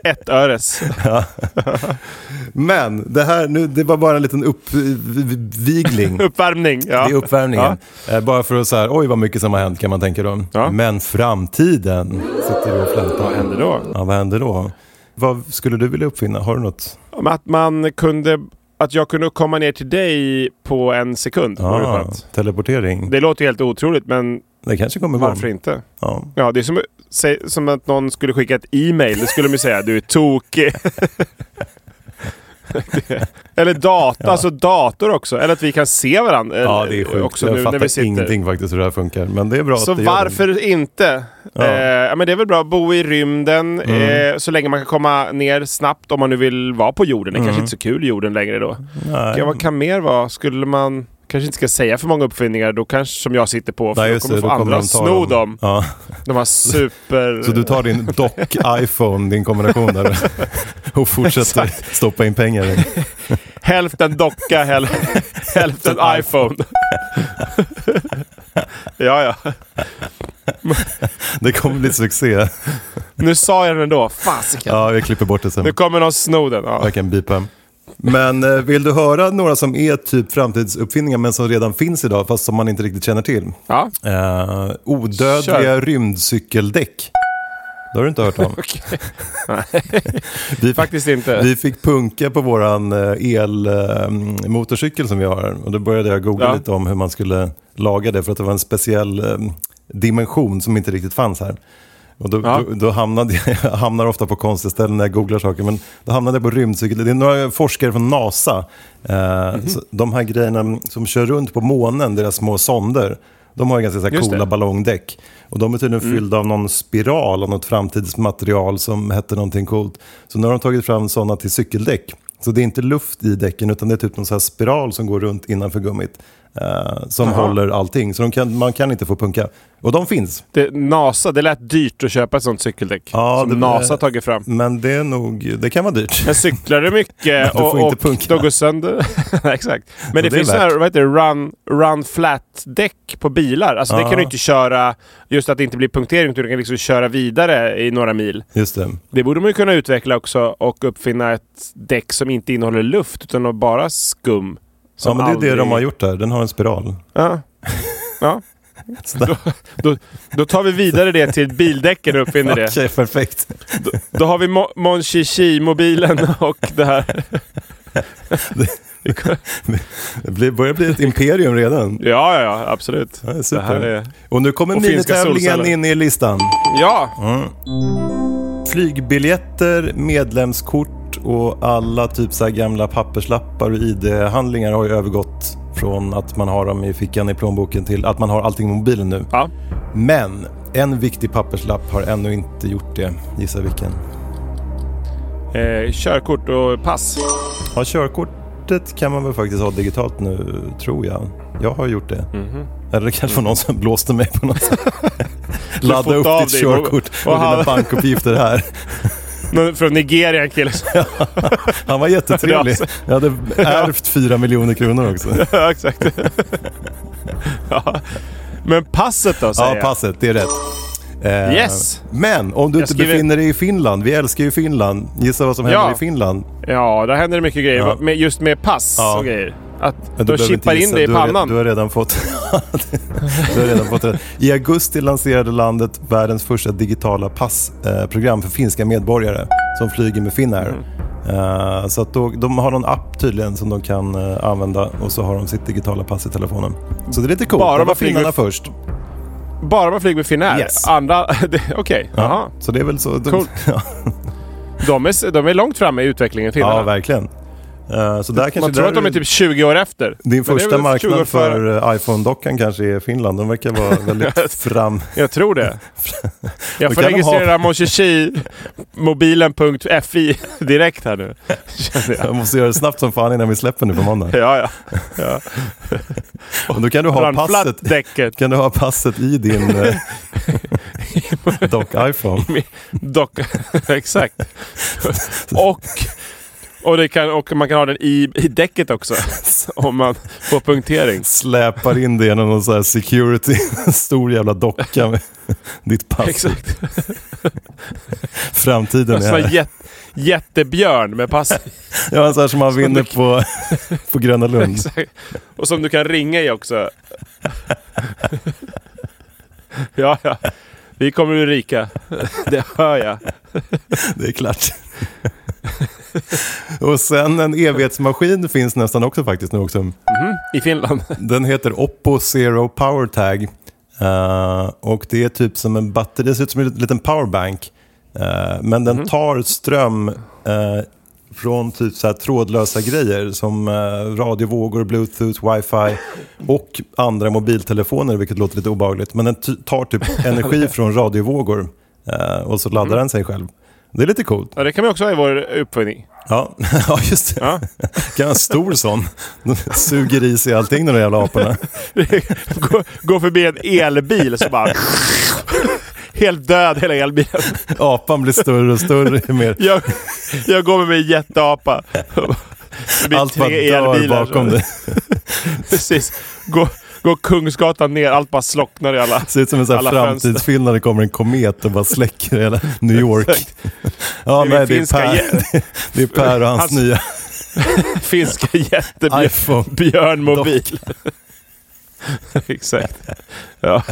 ett öres. Men det här, nu, det var bara en liten uppvigling. Uppvärmning. Ja. Det är uppvärmningen. Eh, bara för att så här, oj vad mycket som har hänt kan man tänka då. Ja. Men framtiden sitter du och flämtar. Vad händer då? Ja, vad händer då? Vad skulle du vilja uppfinna? Har du något? Att man kunde... Att jag kunde komma ner till dig på en sekund. Ja, skönt. teleportering. Det låter helt otroligt, men kanske kommer igång. varför inte? Ja. Ja, det är som, som att någon skulle skicka ett e-mail. Det skulle de ju säga, du är tokig. Eller data, alltså dator också. Eller att vi kan se varandra. ja, eh, det är sjukt. Också jag nu fattar när vi sitter. ingenting faktiskt hur det här funkar. Men det är bra Så att det gör det. varför inte? Ja. Eh, ja, men det är väl bra att bo i rymden Mm. eh, så länge man kan komma ner snabbt om man nu vill vara på jorden. Det är Mm. kanske inte så kul jorden längre då. Nej. Ja, vad kan mer vara? Skulle man... Kanske inte ska säga för många uppfinningar då kanske som jag sitter på. För Nej, då kommer det, då kommer andra de ta sno dem. Ja. De har super... Så du tar din dock-iPhone, din kombination där och fortsätter Exakt. stoppa in pengar i. Hälften docka, häl... hälften iPhone. ja, ja. Det kommer bli succé. Nu sa jag den ändå. Fasiken. Ja, jag klipper bort det sen. Nu kommer någon sno den. Ja. Jag kan bipa. Men eh, vill du höra några som är typ framtidsuppfinningar men som redan finns idag fast som man inte riktigt känner till? ja. Eh, odödliga Kör. rymdcykeldäck. Det har du inte hört om. Vi, Faktiskt inte. vi fick punka på våran elmotorcykel som vi har. Och då började jag googla Ja. lite om hur man skulle laga det för att det var en speciell eh, dimension som inte riktigt fanns här. Och då, Ja. då, då hamnade jag, jag hamnar ofta på konstiga ställen när jag googlar saker, men då hamnade jag på rymdcykel. Det är några forskare från NASA. Eh, Mhm. så de här grejerna som kör runt på månen, deras små sonder, de har ganska så här Just coola det. Mm. ballongdäck. Och de är tydligen fyllda av någon spiral av något framtidsmaterial som hette någonting coolt. Så nu har de tagit fram sådana till cykeldäck. Så det är inte luft i däcken utan det är typ någon så här spiral som går runt innanför gummit. Eh, som Jaha. håller allting. Så kan, man kan inte få punka. Och de finns. Det, NASA, det lät dyrt att köpa ett sånt cykeldäck. Ja, som det- NASA tagit fram. Men det är nog, det kan vara dyrt. Men cyklar du mycket Du och, och de går sönder. Exakt. Men det, det är finns sådana här, vad heter det, run, run flat-däck på bilar. Alltså det Ja. kan du inte köra, just att det inte blir punktering, utan du kan liksom köra vidare i några mil. Just det. Det borde man ju kunna utveckla också och uppfinna ett däck som inte innehåller luft utan bara skum. Ja, men det är aldrig- det de har gjort där. Den har en spiral. Ja. ja. Där- Då, då tar vi vidare det till bildäcken och uppfinner det. Okej, perfekt. Då har vi Mo- Mon Chichi-mobilen och det här. Det blir- börjar bli ett imperium redan. Ja, ja, ja, absolut. Ja, det Det super. här är... Och nu kommer minitävlingen in i listan. Ja! Flygbiljetter, medlemskort och alla typ så gamla papperslappar och ID-handlingar har ju övergått från att man har dem i fickan i plånboken till att man har allting i mobilen nu. ja. Men en viktig papperslapp har ännu inte gjort det. Gissa vilken? Eh, körkort och pass. Ja, körkortet kan man väl faktiskt ha digitalt nu, tror jag. Jag har gjort det. Mhm. Eller det kanske var någon som blåste mig på något sätt. Ladda upp ditt körkort och- dina bankuppgifter här. Från Nigeria en kille. Han var jättetrevlig. Jag hade ärvt fyra miljoner kronor också. ja, exakt. ja. Men passet då, säger Ja, passet. Det är rätt. Eh, Yes. Men om du Jag inte skriver- befinner dig i Finland. Vi älskar ju Finland. Gissa vad som händer Ja. i Finland. Ja, där händer det mycket grejer. Ja. Med, just med pass Ja. och grejer. Att Men de chippar in det i du har, pannan. Du har redan fått du har redan fått rätt. I augusti lanserade landet världens första digitala passprogram för finska medborgare som flyger med Finnair. Mm. Eh, så att då, de har någon app tydligen som de kan eh, använda och så har de sitt digitala pass i telefonen. Så det är lite coolt. Bara man var flyger- finnarna först. Bara man flyger med Finnair? Yes. Andra... Okej. Ja, Jaha. så det är väl så. De, Coolt. ja, De, är, de är långt framme i utvecklingen, finnarna. ja, verkligen. Eh, så där kanske Man tror där, att de är typ 20 år efter. Din första väl 20 år marknad för eh, iPhone-dockan kanske är Finland. De verkar vara väldigt fram... Jag tror det. Jag får registrera Monchichi mobilen.fi direkt här nu. Jag. Jag måste göra det snabbt som fan innan vi släpper nu på måndag. Ja, ja. ja. Och då kan du ha passet, däcket. kan du ha passet i din eh, dock iPhone. Dock, exakt. Och, och, kan, och man kan ha den i, i däcket också. Om man får punktering. Släpar in det genom någon sån här security, en stor jävla docka med ditt pass. Exakt. Framtiden En är här här. jät, jättebjörn med pass. Ja, en sån här som man Som vinner du- på, på Gröna Lund. Exakt. Och som du kan ringa i också. Ja, ja. Vi kommer bli rika. Det hör jag. Det är klart. Och sen en evighetsmaskin finns nästan också faktiskt nu också. I Finland. Den heter Oppo Zero Power Tag. Eh, och det är typ som en batteri, det ser ut som en liten powerbank. Eh, men den tar ström eh, från typ så här trådlösa grejer som uh, radiovågor, bluetooth, wifi och andra mobiltelefoner, vilket låter lite obehagligt. Men den tar typ energi från radiovågor eh, och så laddar den sig själv. Det är lite coolt. Ja, det kan vi också ha i vår uppfinning. Ja, ja just det. Ja. Kan en stor sån. De suger i sig allting de där jävla aporna. gå, gå förbi en elbil så bara... Helt död hela elbilen. Apan blir större och större mer. Jag, jag går med min jätteapa. Allt bara dör bakom dig. Precis. Gå, gå Kungsgatan ner, allt bara slocknar i alla... Det ser ut som en sån framtidsfilm när det kommer en komet och bara släcker hela New York. Ja, Det är nej, det är Per, det är Per och hans Hans- nya Finska jättebjörn... iPhone. Björnmobil. Exakt. Ja.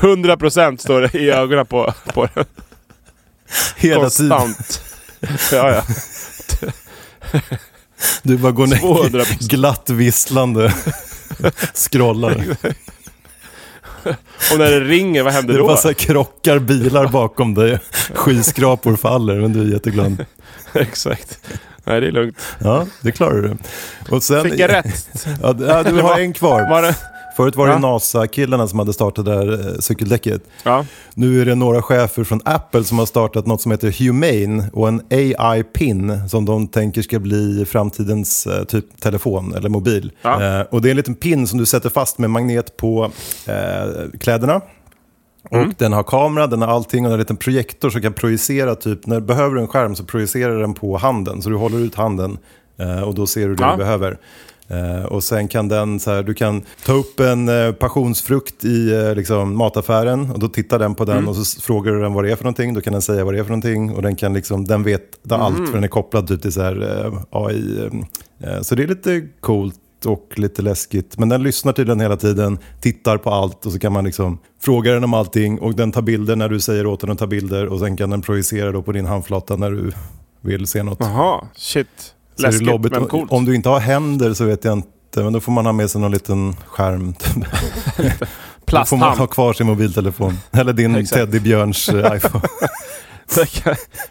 100 procent står det i ögonen på, på den. Hela tiden. Konstant. Ja, ja. Du bara går ner 200%. glatt visslande. Scrollar. Och när det ringer, vad händer Det då? bara så krockar bilar bakom dig. Skyskrapor faller, men du är jätteglad. Exakt. Nej, det är lugnt. Ja, det klarar du. Och sen, Fick jag rätt? Ja, du har en kvar. Var det, Förut var det Ja. NASA-killarna som hade startat det här eh, cykeldäcket. Ja. Nu är det några chefer från Apple som har startat något som heter Humane och en AI-pin som de tänker ska bli framtidens eh, typ telefon eller mobil. Ja. Eh, och det är en liten pin som du sätter fast med magnet på eh, kläderna. Och Mm. den har kamera, den har allting och den har en liten projektor som kan projicera, typ när du behöver en skärm så projicerar den på handen. Så du håller ut handen och då ser du det Ja. du behöver. Eh, och sen kan den, så här, du kan ta upp en eh, passionsfrukt i eh, liksom, mataffären och då tittar den på den Mm. och så frågar du den vad det är för någonting. Då kan den säga vad det är för någonting och den kan liksom, den vet allt Mm. för den är kopplad typ till så här, AI. Så det är lite coolt och lite läskigt. Men den lyssnar tydligen hela tiden, tittar på allt och så kan man liksom fråga den om allting och den tar bilder när du säger åt den att ta bilder och sen kan den projicera då på din handflata när du vill se något. Jaha, shit. Läskigt lobbigt. men coolt. Om du inte har händer så vet jag inte, men då får man ha med sig någon liten skärm. typ. Då får man Plasthand. ha kvar sin mobiltelefon. Eller din Exakt. teddybjörns eh, iPhone.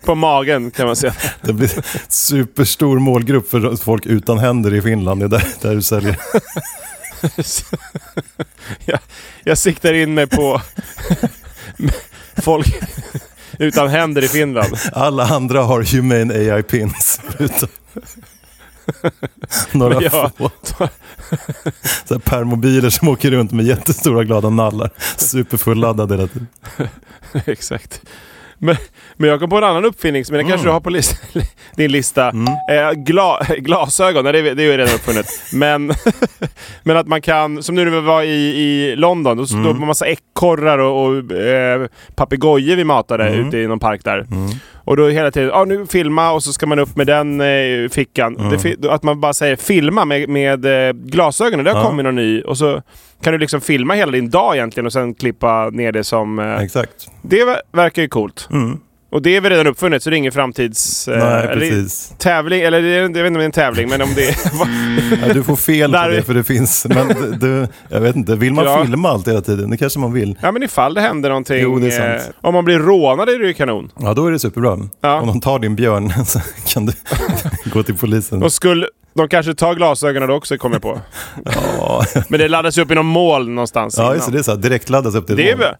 På magen kan man säga. Det blir superstor målgrupp för folk utan händer i Finland. Det är där, där du säljer. jag, jag siktar in mig på folk utan händer i Finland. Alla andra har Humane AI Pins. Utan några jag- få. Så permobiler som åker runt med jättestora glada nallar. Superfulladdade hela tiden. Exakt. Men, men jag kom på en annan uppfinning, men den kanske du har på list, din lista. Eh, gla, glasögon, nej, det, är- det är ju redan uppfunnet. Men, men att man kan, som nu när vi var i, i London, då, var det massa ekorrar och, och eh, papegojor vi matade ute i någon park där. Och då hela tiden, ja nu filma och så ska man upp med den eh, fickan. Det, fi- att man bara säger filma med, med eh, glasögonen, det har Ja. kommit någon ny. Och så kan du liksom filma hela din dag egentligen och sen klippa ner det som... Eh, Exakt. det ver- verkar ju coolt. Mm. Och det är väl redan uppfunnet så det är ingen framtids... eh, Nej, eller- precis. Tävling, eller jag vet inte om det är en tävling, men om det är... Ja, du får fel på det för det finns. Men du- jag vet inte, vill man Ja. filma allt hela tiden? Det kanske man vill. ja men ifall det händer någonting... Jo, det är sant. eh, om man blir rånad är det ju kanon. Ja, då är det superbra. Ja. Om de tar din björn så kan du gå till polisen. Och skulle... De kanske tar glasögonen då också, kommer jag på. Ja, Men det laddas ju upp i någon moln någonstans ja just det. Det är så här, direktladdas upp till Det är.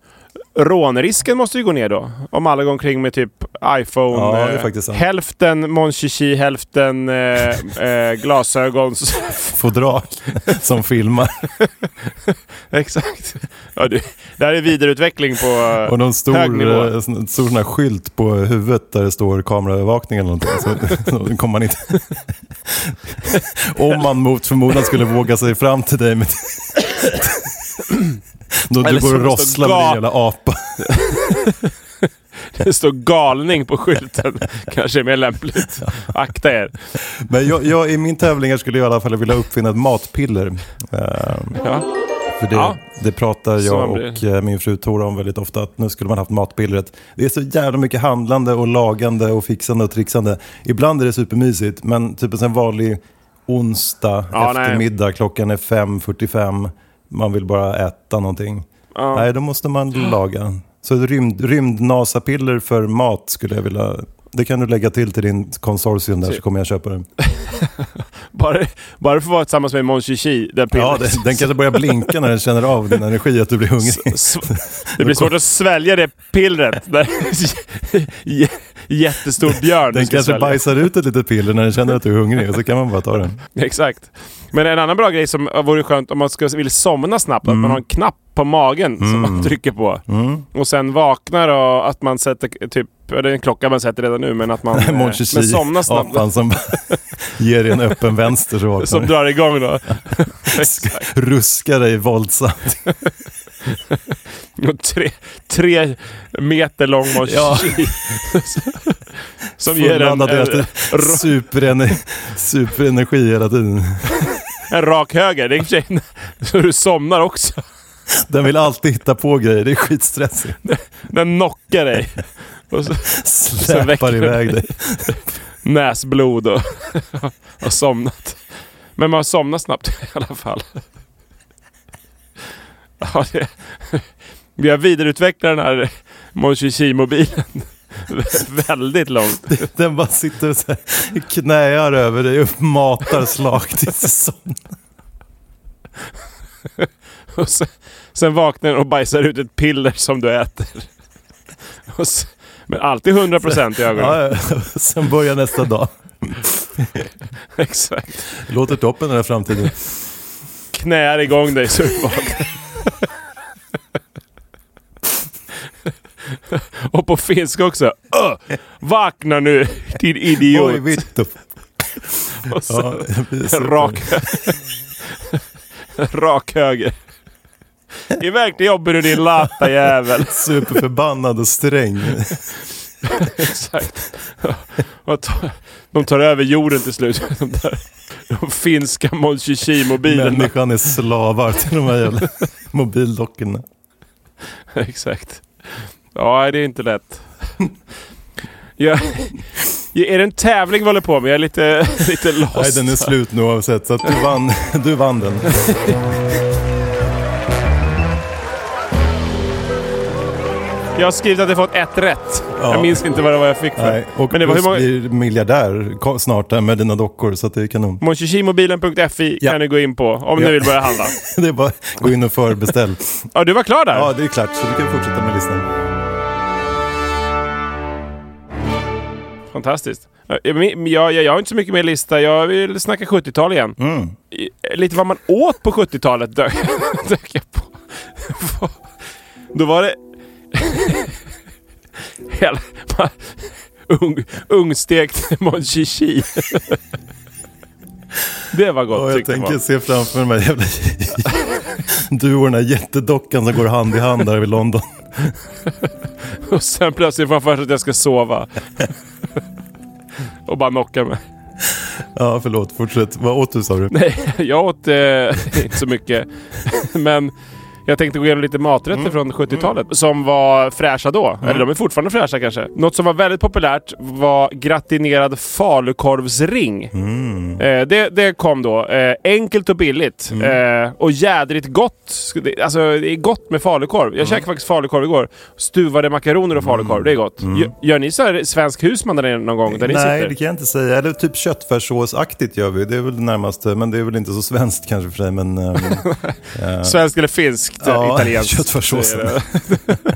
Rånrisken måste ju gå ner då. Om alla går omkring med typ iPhone. Ja, eh, hälften Mon Chichi, hälften eh, eh, glasögon. Fodral som filmar. Exakt. Ja, det, det här är vidareutveckling på eh, Och någon hög nivå. stor, eh, sån- stor sån här skylt på huvudet där det står kameraövervakning eller någonting. Så, så kommer man inte... Om man mot förmodan skulle våga sig fram till dig med... Då du går och rosslar med din jävla apa. Det står galning på skylten. Kanske är mer lämpligt. Akta er. Men jag, jag, i min tävling skulle jag i alla fall vilja uppfinna ett matpiller. Ehm, Ja. För det, Ja. det pratar jag och eh, min fru Tora om väldigt ofta. Att nu skulle man haft matpillret. Det är så jävla mycket handlande och lagande och fixande och trixande. Ibland är det supermysigt, men typ en sån vanlig onsdag Ja, nej. eftermiddag, klockan är 5.45. Man vill bara äta någonting. Ja. Nej, då måste man laga. Så rymd, rymd-NASA-piller för mat skulle jag vilja... Det kan du lägga till till din konsortium där så kommer jag köpa den. Bara, bara för att vara tillsammans med Mon Chichi. Den Ja, den, den kanske börjar blinka när den känner av din energi att du blir hungrig. S- Det blir svårt att svälja det pillret. Jättestor björn. Den kanske svälja. bajsar ut ett litet piller när den känner att du är hungrig och så kan man bara ta den. Exakt. Men en annan bra grej som vore skönt om man ska, vill somna snabbt, Mm. att man har en knapp på magen som man trycker på. Och sen vaknar och att man sätter typ, det är en klocka man sätter redan nu, men att man eh, men Chichi, somnar snabbt. apan som ger dig en öppen vänster så vaknar Som drar igång då. Ruskar dig våldsamt. Och tre, tre meter lång Mon Ja. Som ger en, en, Superener, superenergi hela tiden. en rak höger. Det är och sig så du somnar också. Den vill alltid hitta på grejer, det är skitstressigt. Den knockar dig. Och så Släpar iväg dig. näsblod och har somnat. Men man somnar snabbt i alla fall. Ja, det, vi har vidareutvecklat den här Mon Chichi-mobilen väldigt långt. Den bara sitter och så här, knäar över dig och matar slag tills du somnar. Och sen, sen vaknar den och bajsar ut ett piller som du äter. Och så, men alltid 100% i ögonen. Ja. Sen börjar nästa dag. Exakt. Låter toppen den här framtiden. Knäar igång dig vaknar. Och på finska också. Vakna nu din idiot. Oj, vittu. Och så Ja, rak, rak höger. Iväg till jobbet du din lata jävel. Superförbannad och sträng. Exakt. De tar över jorden till slut. De, där, de finska Mon mobilerna Människan är slavar till de här jävla mobildockorna. Exakt. Ja, det är inte lätt. Jag, är det en tävling vi håller på med? Jag är lite, lite lost. Nej, den är slut nu oavsett. Så du vann, du vann den. Jag har skrivit att jag fått ett rätt. Ja. Jag minns inte vad det var jag fick för. Nej, och Men det var hur många... blir miljardär snart där med dina dockor. Så det är kanon. Monchichimobilen.fi Ja. kan du gå in på om Ja. du vill börja handla. Det är bara gå in och förbeställ. Ja, du var klar där? Ja, det är klart. Så du kan fortsätta med listan. Fantastiskt. Jag, jag, jag, har inte så mycket mer lista. Jag vill snacka 70-tal igen. Mm. Lite vad man åt på 70-talet dök, dök jag på. Då var det... Hela, ung, ungstekt mon chichi. Det var gott Och jag tänker man. se framför mig jävla... Du och den här jättedockan som går hand i hand där vid London. Och sen plötsligt får jag för sig att jag ska sova. Och bara knocka mig. Ja, förlåt. Fortsätt. Vad åt du sa du? Nej, jag åt eh, inte så mycket. Men jag tänkte gå igenom lite maträtter Mm. från 70-talet som var fräscha då. Eller de är fortfarande fräscha kanske. Något som var väldigt populärt var gratinerad falukorvsring. Mm. Eh, det, det kom då. Eh, enkelt och billigt. Mm. Eh, och jädrigt gott. Alltså det är gott med falukorv. Mm. Jag käkade faktiskt falukorv igår. Stuvade makaroner och falukorv. Det är gott. Gör, ni så här svensk husman där nere någon gång? Där ni Nej, sitter? det kan jag inte säga. Eller typ köttfärssåsaktigt gör vi. Det är väl det närmaste. Men det är väl inte så svenskt kanske för dig. Men, eh, Svenskt eller finskt? Ja, italienskt? köttfärssåsen. Det är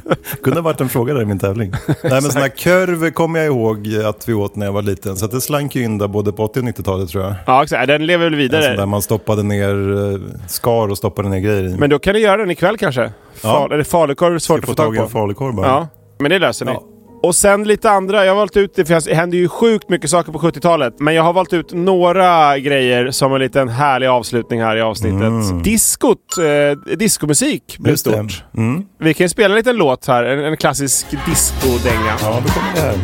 det. kunde ha varit en fråga där i min tävling. Nej, men sån här körv kommer jag ihåg att vi åt när jag var liten. Så det slank ju in där både på 80 och 90-talet tror jag. Ja, exakt. Den lever väl sån där vidare. man stoppade ner eh, skar och stoppade ner grejer i. Men då kan ni göra den ikväll kanske? Fal, Eller falukorv är svårt att få få tag tag i en på. falukorv bara. Ja, men det löser ni. Ja. Och sen lite andra. Jag har valt ut, det finns- det hände ju sjukt mycket saker på 70-talet. Men jag har valt ut några grejer som en liten härlig avslutning här i avsnittet. Diskot, eh, diskomusik blev stort. Mm. Vi kan ju spela en liten låt här, en, en klassisk discodänga. Ja, då kommer det här.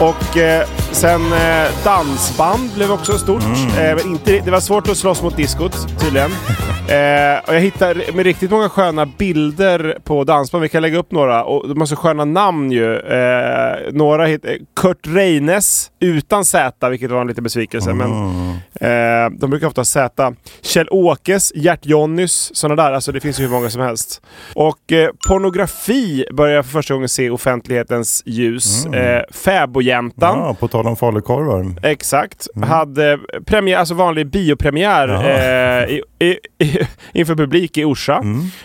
Och eh, sen eh, dansband blev också stort. Eh, men inte, det var svårt att slåss mot diskot tydligen. eh, och jag hittade med riktigt många sköna bilder på dansband. Vi kan lägga upp några. Och de har så sköna namn ju. Eh, några heter Kurt Reines utan Z, vilket var en liten besvikelse. Men, eh, de brukar ofta ha Z. Kjell Åkes, Gert-Jonnys, sådana där. Alltså det finns ju hur många som helst. Och eh, pornografi börjar jag för första gången se offentlighetens ljus. Eh, Fäbodjäntan. Ja, tal om falukorvar. Exakt. Hade premiär, alltså vanlig biopremiär eh, i, i, i, inför publik i Orsa.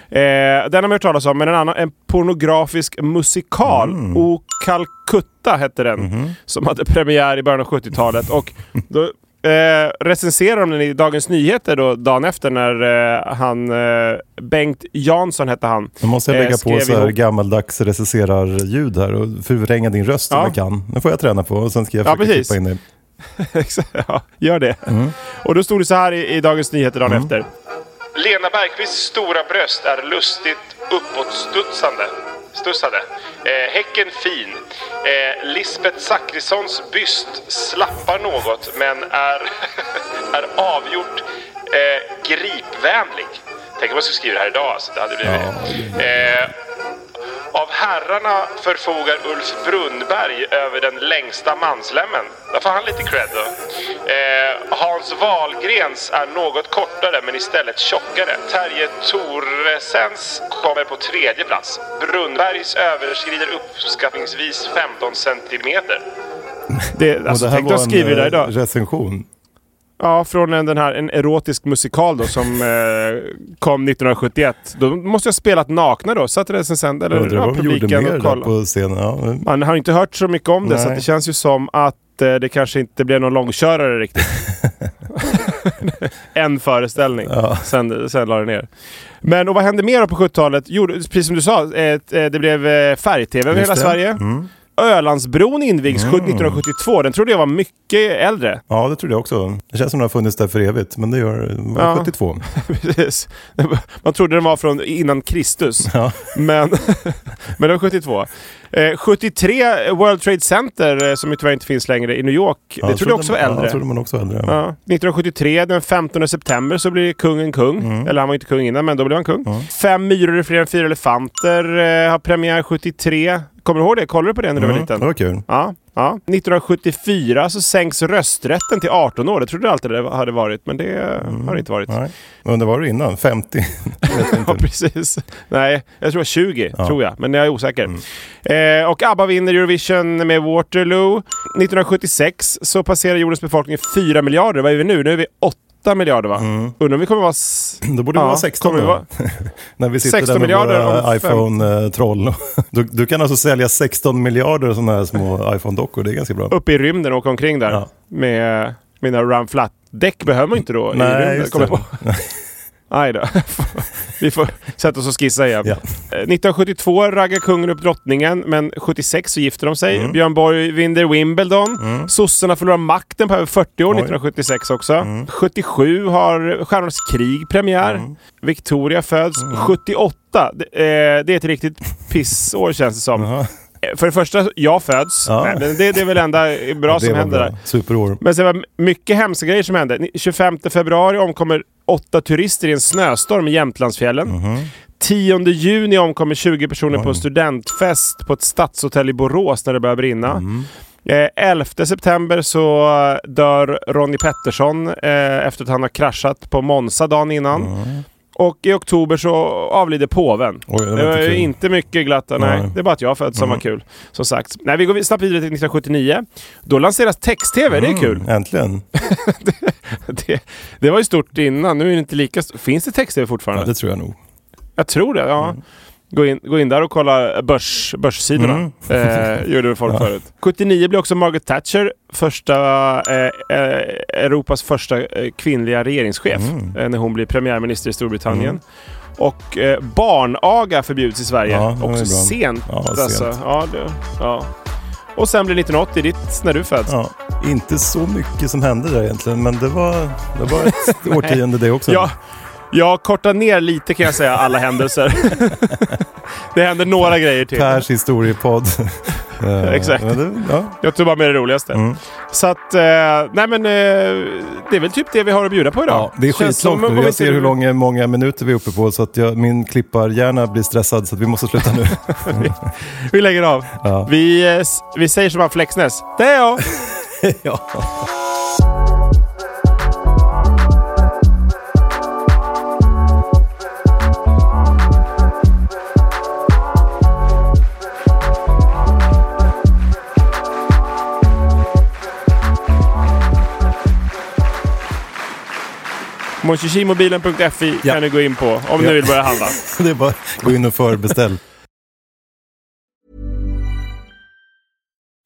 Eh, den har man hört talas om, men en annan, en pornografisk musikal. O Calcutta hette den. Som hade premiär i början av 70-talet. Och då eh, recenserade de den i Dagens Nyheter då, dagen efter när eh, han, eh, Bengt Jansson hette han. Nu måste jag eh, lägga på så här ihop- gammaldags recenserar-ljud här och förvränga din röst Ja. om jag kan. Nu får jag träna på och sen ska jag Ja, försöka precis. klippa in. Exakt, ja, gör det. Och då stod det så här i, i Dagens Nyheter dagen efter. Lena Bergqvists stora bröst är lustigt uppåtstudsande. Studsade. Eh, häcken fin. Eh, Lisbeth Zachrissons byst slappar något men är, är avgjort eh, gripvänlig. Tänk om man skulle skriva det här idag. Alltså. Det hade blivit... Eh, av herrarna förfogar Ulf Brunnberg över den längsta manslämmen. Där får han lite cred då. Eh, Hans Wahlgrens är något kortare men istället tjockare. Terje Toresens kommer på tredje plats. Brunnbergs överskrider uppskattningsvis 15 centimeter. Det, alltså, och det här tänk var skriva det där en idag. eh, recension. Ja, från en, den här, en erotisk musikal då som eh, kom 1971. Då måste jag ha spelat nakna då. Satt recensent eller Undrar ja, vad de gjorde publiken mer och kollade. på scenen. Ja, men- Man har inte hört så mycket om det så Nej. att det känns ju som att eh, det kanske inte blev någon långkörare riktigt. en föreställning. Sen, sen la det ner. Men och vad hände mer på 70-talet? Jo, precis som du sa, eh, eh, det blev eh, färg-tv över hela det. Sverige. Mm. Ölandsbron invigs 1972. Den trodde jag var mycket äldre. Ja, det trodde jag också. Det känns som den har funnits där för evigt, men det gör var Ja. 72. Precis. Man trodde den var från innan Kristus. Ja. Men, men det var 72. Eh, 73 World Trade Center, eh, som ju tyvärr inte finns längre, i New York. Ja, det trodde jag också var Ja, äldre. det trodde man också var äldre. Ja. 1973, den 15 september, så blir kungen kung. Mm. Eller han var inte kung innan, men då blev han kung. Fem myror är fler än fyra elefanter eh, har premiär 73. Kommer du ihåg det? Kollade du på det när du var Mm, liten? Det var kul. Ja, ja. 1974 så sänks rösträtten till 18 år. Det trodde jag alltid det hade varit, men det har det inte varit. Nej. Men det var det innan? 50? Jag vet Ja, precis. Nej, jag tror det var 20, Ja. tror jag. Men jag är osäker. Eh, och ABBA vinner Eurovision med Waterloo. 1976 så passerar jordens befolkning 4 miljarder. Vad är vi nu? Nu är vi 8 miljarder va? Undrar om vi kommer vara... Då borde vi Ja, vara 16 kommer vi vara- När vi sitter 16 där med miljarder våra iPhone-troll. Du, du kan alltså sälja 16 miljarder sådana här små iPhone-dockor. Det är ganska bra. Uppe i rymden och åka omkring där. Ja. Med mina run flat. Däck behöver man inte då i Nej, rymden. just Kommer på. Aj då. Vi får sätta oss och skissa igen. Ja. Eh, 1972 raggar kungen upp drottningen, men 76 så gifter de sig. Mm. Björn Borg vinner Wimbledon. Sossarna förlorar makten på över 40 år Oj. 1976 också. Mm. 77 har Stjärnornas krig premiär. Victoria föds. Mm. 78, det, eh, det är ett riktigt pissår känns det som. Eh, För det första, jag föds. Ja. Nej, men det, det är väl enda bra det som händer bra. där. Superår. Men sen var det mycket hemska grejer som hände. Ni- 25 februari omkommer åtta turister i en snöstorm i Jämtlandsfjällen. Mhm. 10 juni omkommer 20 personer på en studentfest på ett stadshotell i Borås när det börjar brinna. Mhm. Eh, 11 september så dör Ronnie Pettersson eh, efter att han har kraschat på Monza dagen innan. Mhm. Och i oktober så avlider påven. Oj, det var det var inte kul. inte mycket glatt. Nej, Nej. Mm. det är bara att jag föddes som var kul. Som sagt. Nej, vi går snabbt vidare till 1979. Då lanseras text-tv. Det är kul. Mm, äntligen. Det, det var ju stort innan. Nu är det inte lika stort. Finns det text-tv fortfarande? Ja, det tror jag nog. Jag tror det, ja. Gå, in, gå in där och kolla börs, börssidorna. Mm. Eh, gjorde folk förut. 79 blev också Margaret Thatcher första, eh, eh, Europas första eh, kvinnliga regeringschef. Mm. Eh, när hon blir premiärminister i Storbritannien. Och eh, barnaga förbjuds i Sverige. Ja, också sent. Ja, alltså. sent. Ja, det, ja. Och sen blir 1980 ditt, när du föds. Ja, inte så mycket som hände där egentligen, men det var, det var ett årtionde det också. Ja, jag kortar ner lite kan jag säga, alla händelser. det händer några grejer till. Pers historiepodd. Exakt. ja. Jag tog bara med det roligaste. Mm. Så att, eh, nej men eh, det är väl typ det vi har att bjuda på idag. Ja, det är skitlångt nu. vi Jag ser hur långa, många minuter vi är uppe på så att jag, min klipparhjärna blir stressad så att vi måste sluta nu. Vi lägger av. Ja. Vi, eh, vi säger som han Flexnäs. Det är jag! ja. Monchichimobilen.fi Ja. kan du gå in på om Ja. du vill börja handla. Det är bara gå in och förbeställ.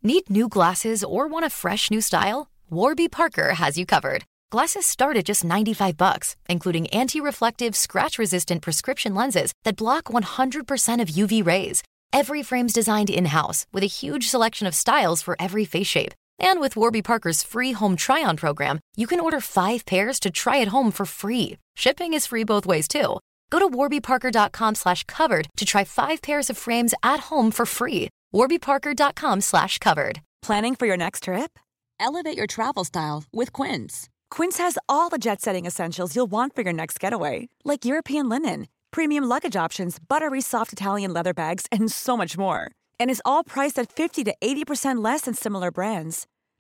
Need new glasses or want a fresh new style? Warby Parker has you covered. Glasses start at just 95 bucks, including anti-reflective, scratch-resistant prescription lenses that block 100% of UV rays. Every frame's designed in-house with a huge selection of styles for every face shape. And with Warby Parker's free home try-on program, you can order five pairs to try at home for free. Shipping is free both ways too. Go to warbyparker.com slash covered to try five pairs of frames at home for free. warbyparker.com slash covered. Planning for your next trip? Elevate your travel style with Quince. Quince has all the jet setting essentials you'll want for your next getaway, like European linen, premium luggage options, buttery soft Italian leather bags, and so much more. And is all priced at 50 to 80% less than similar brands.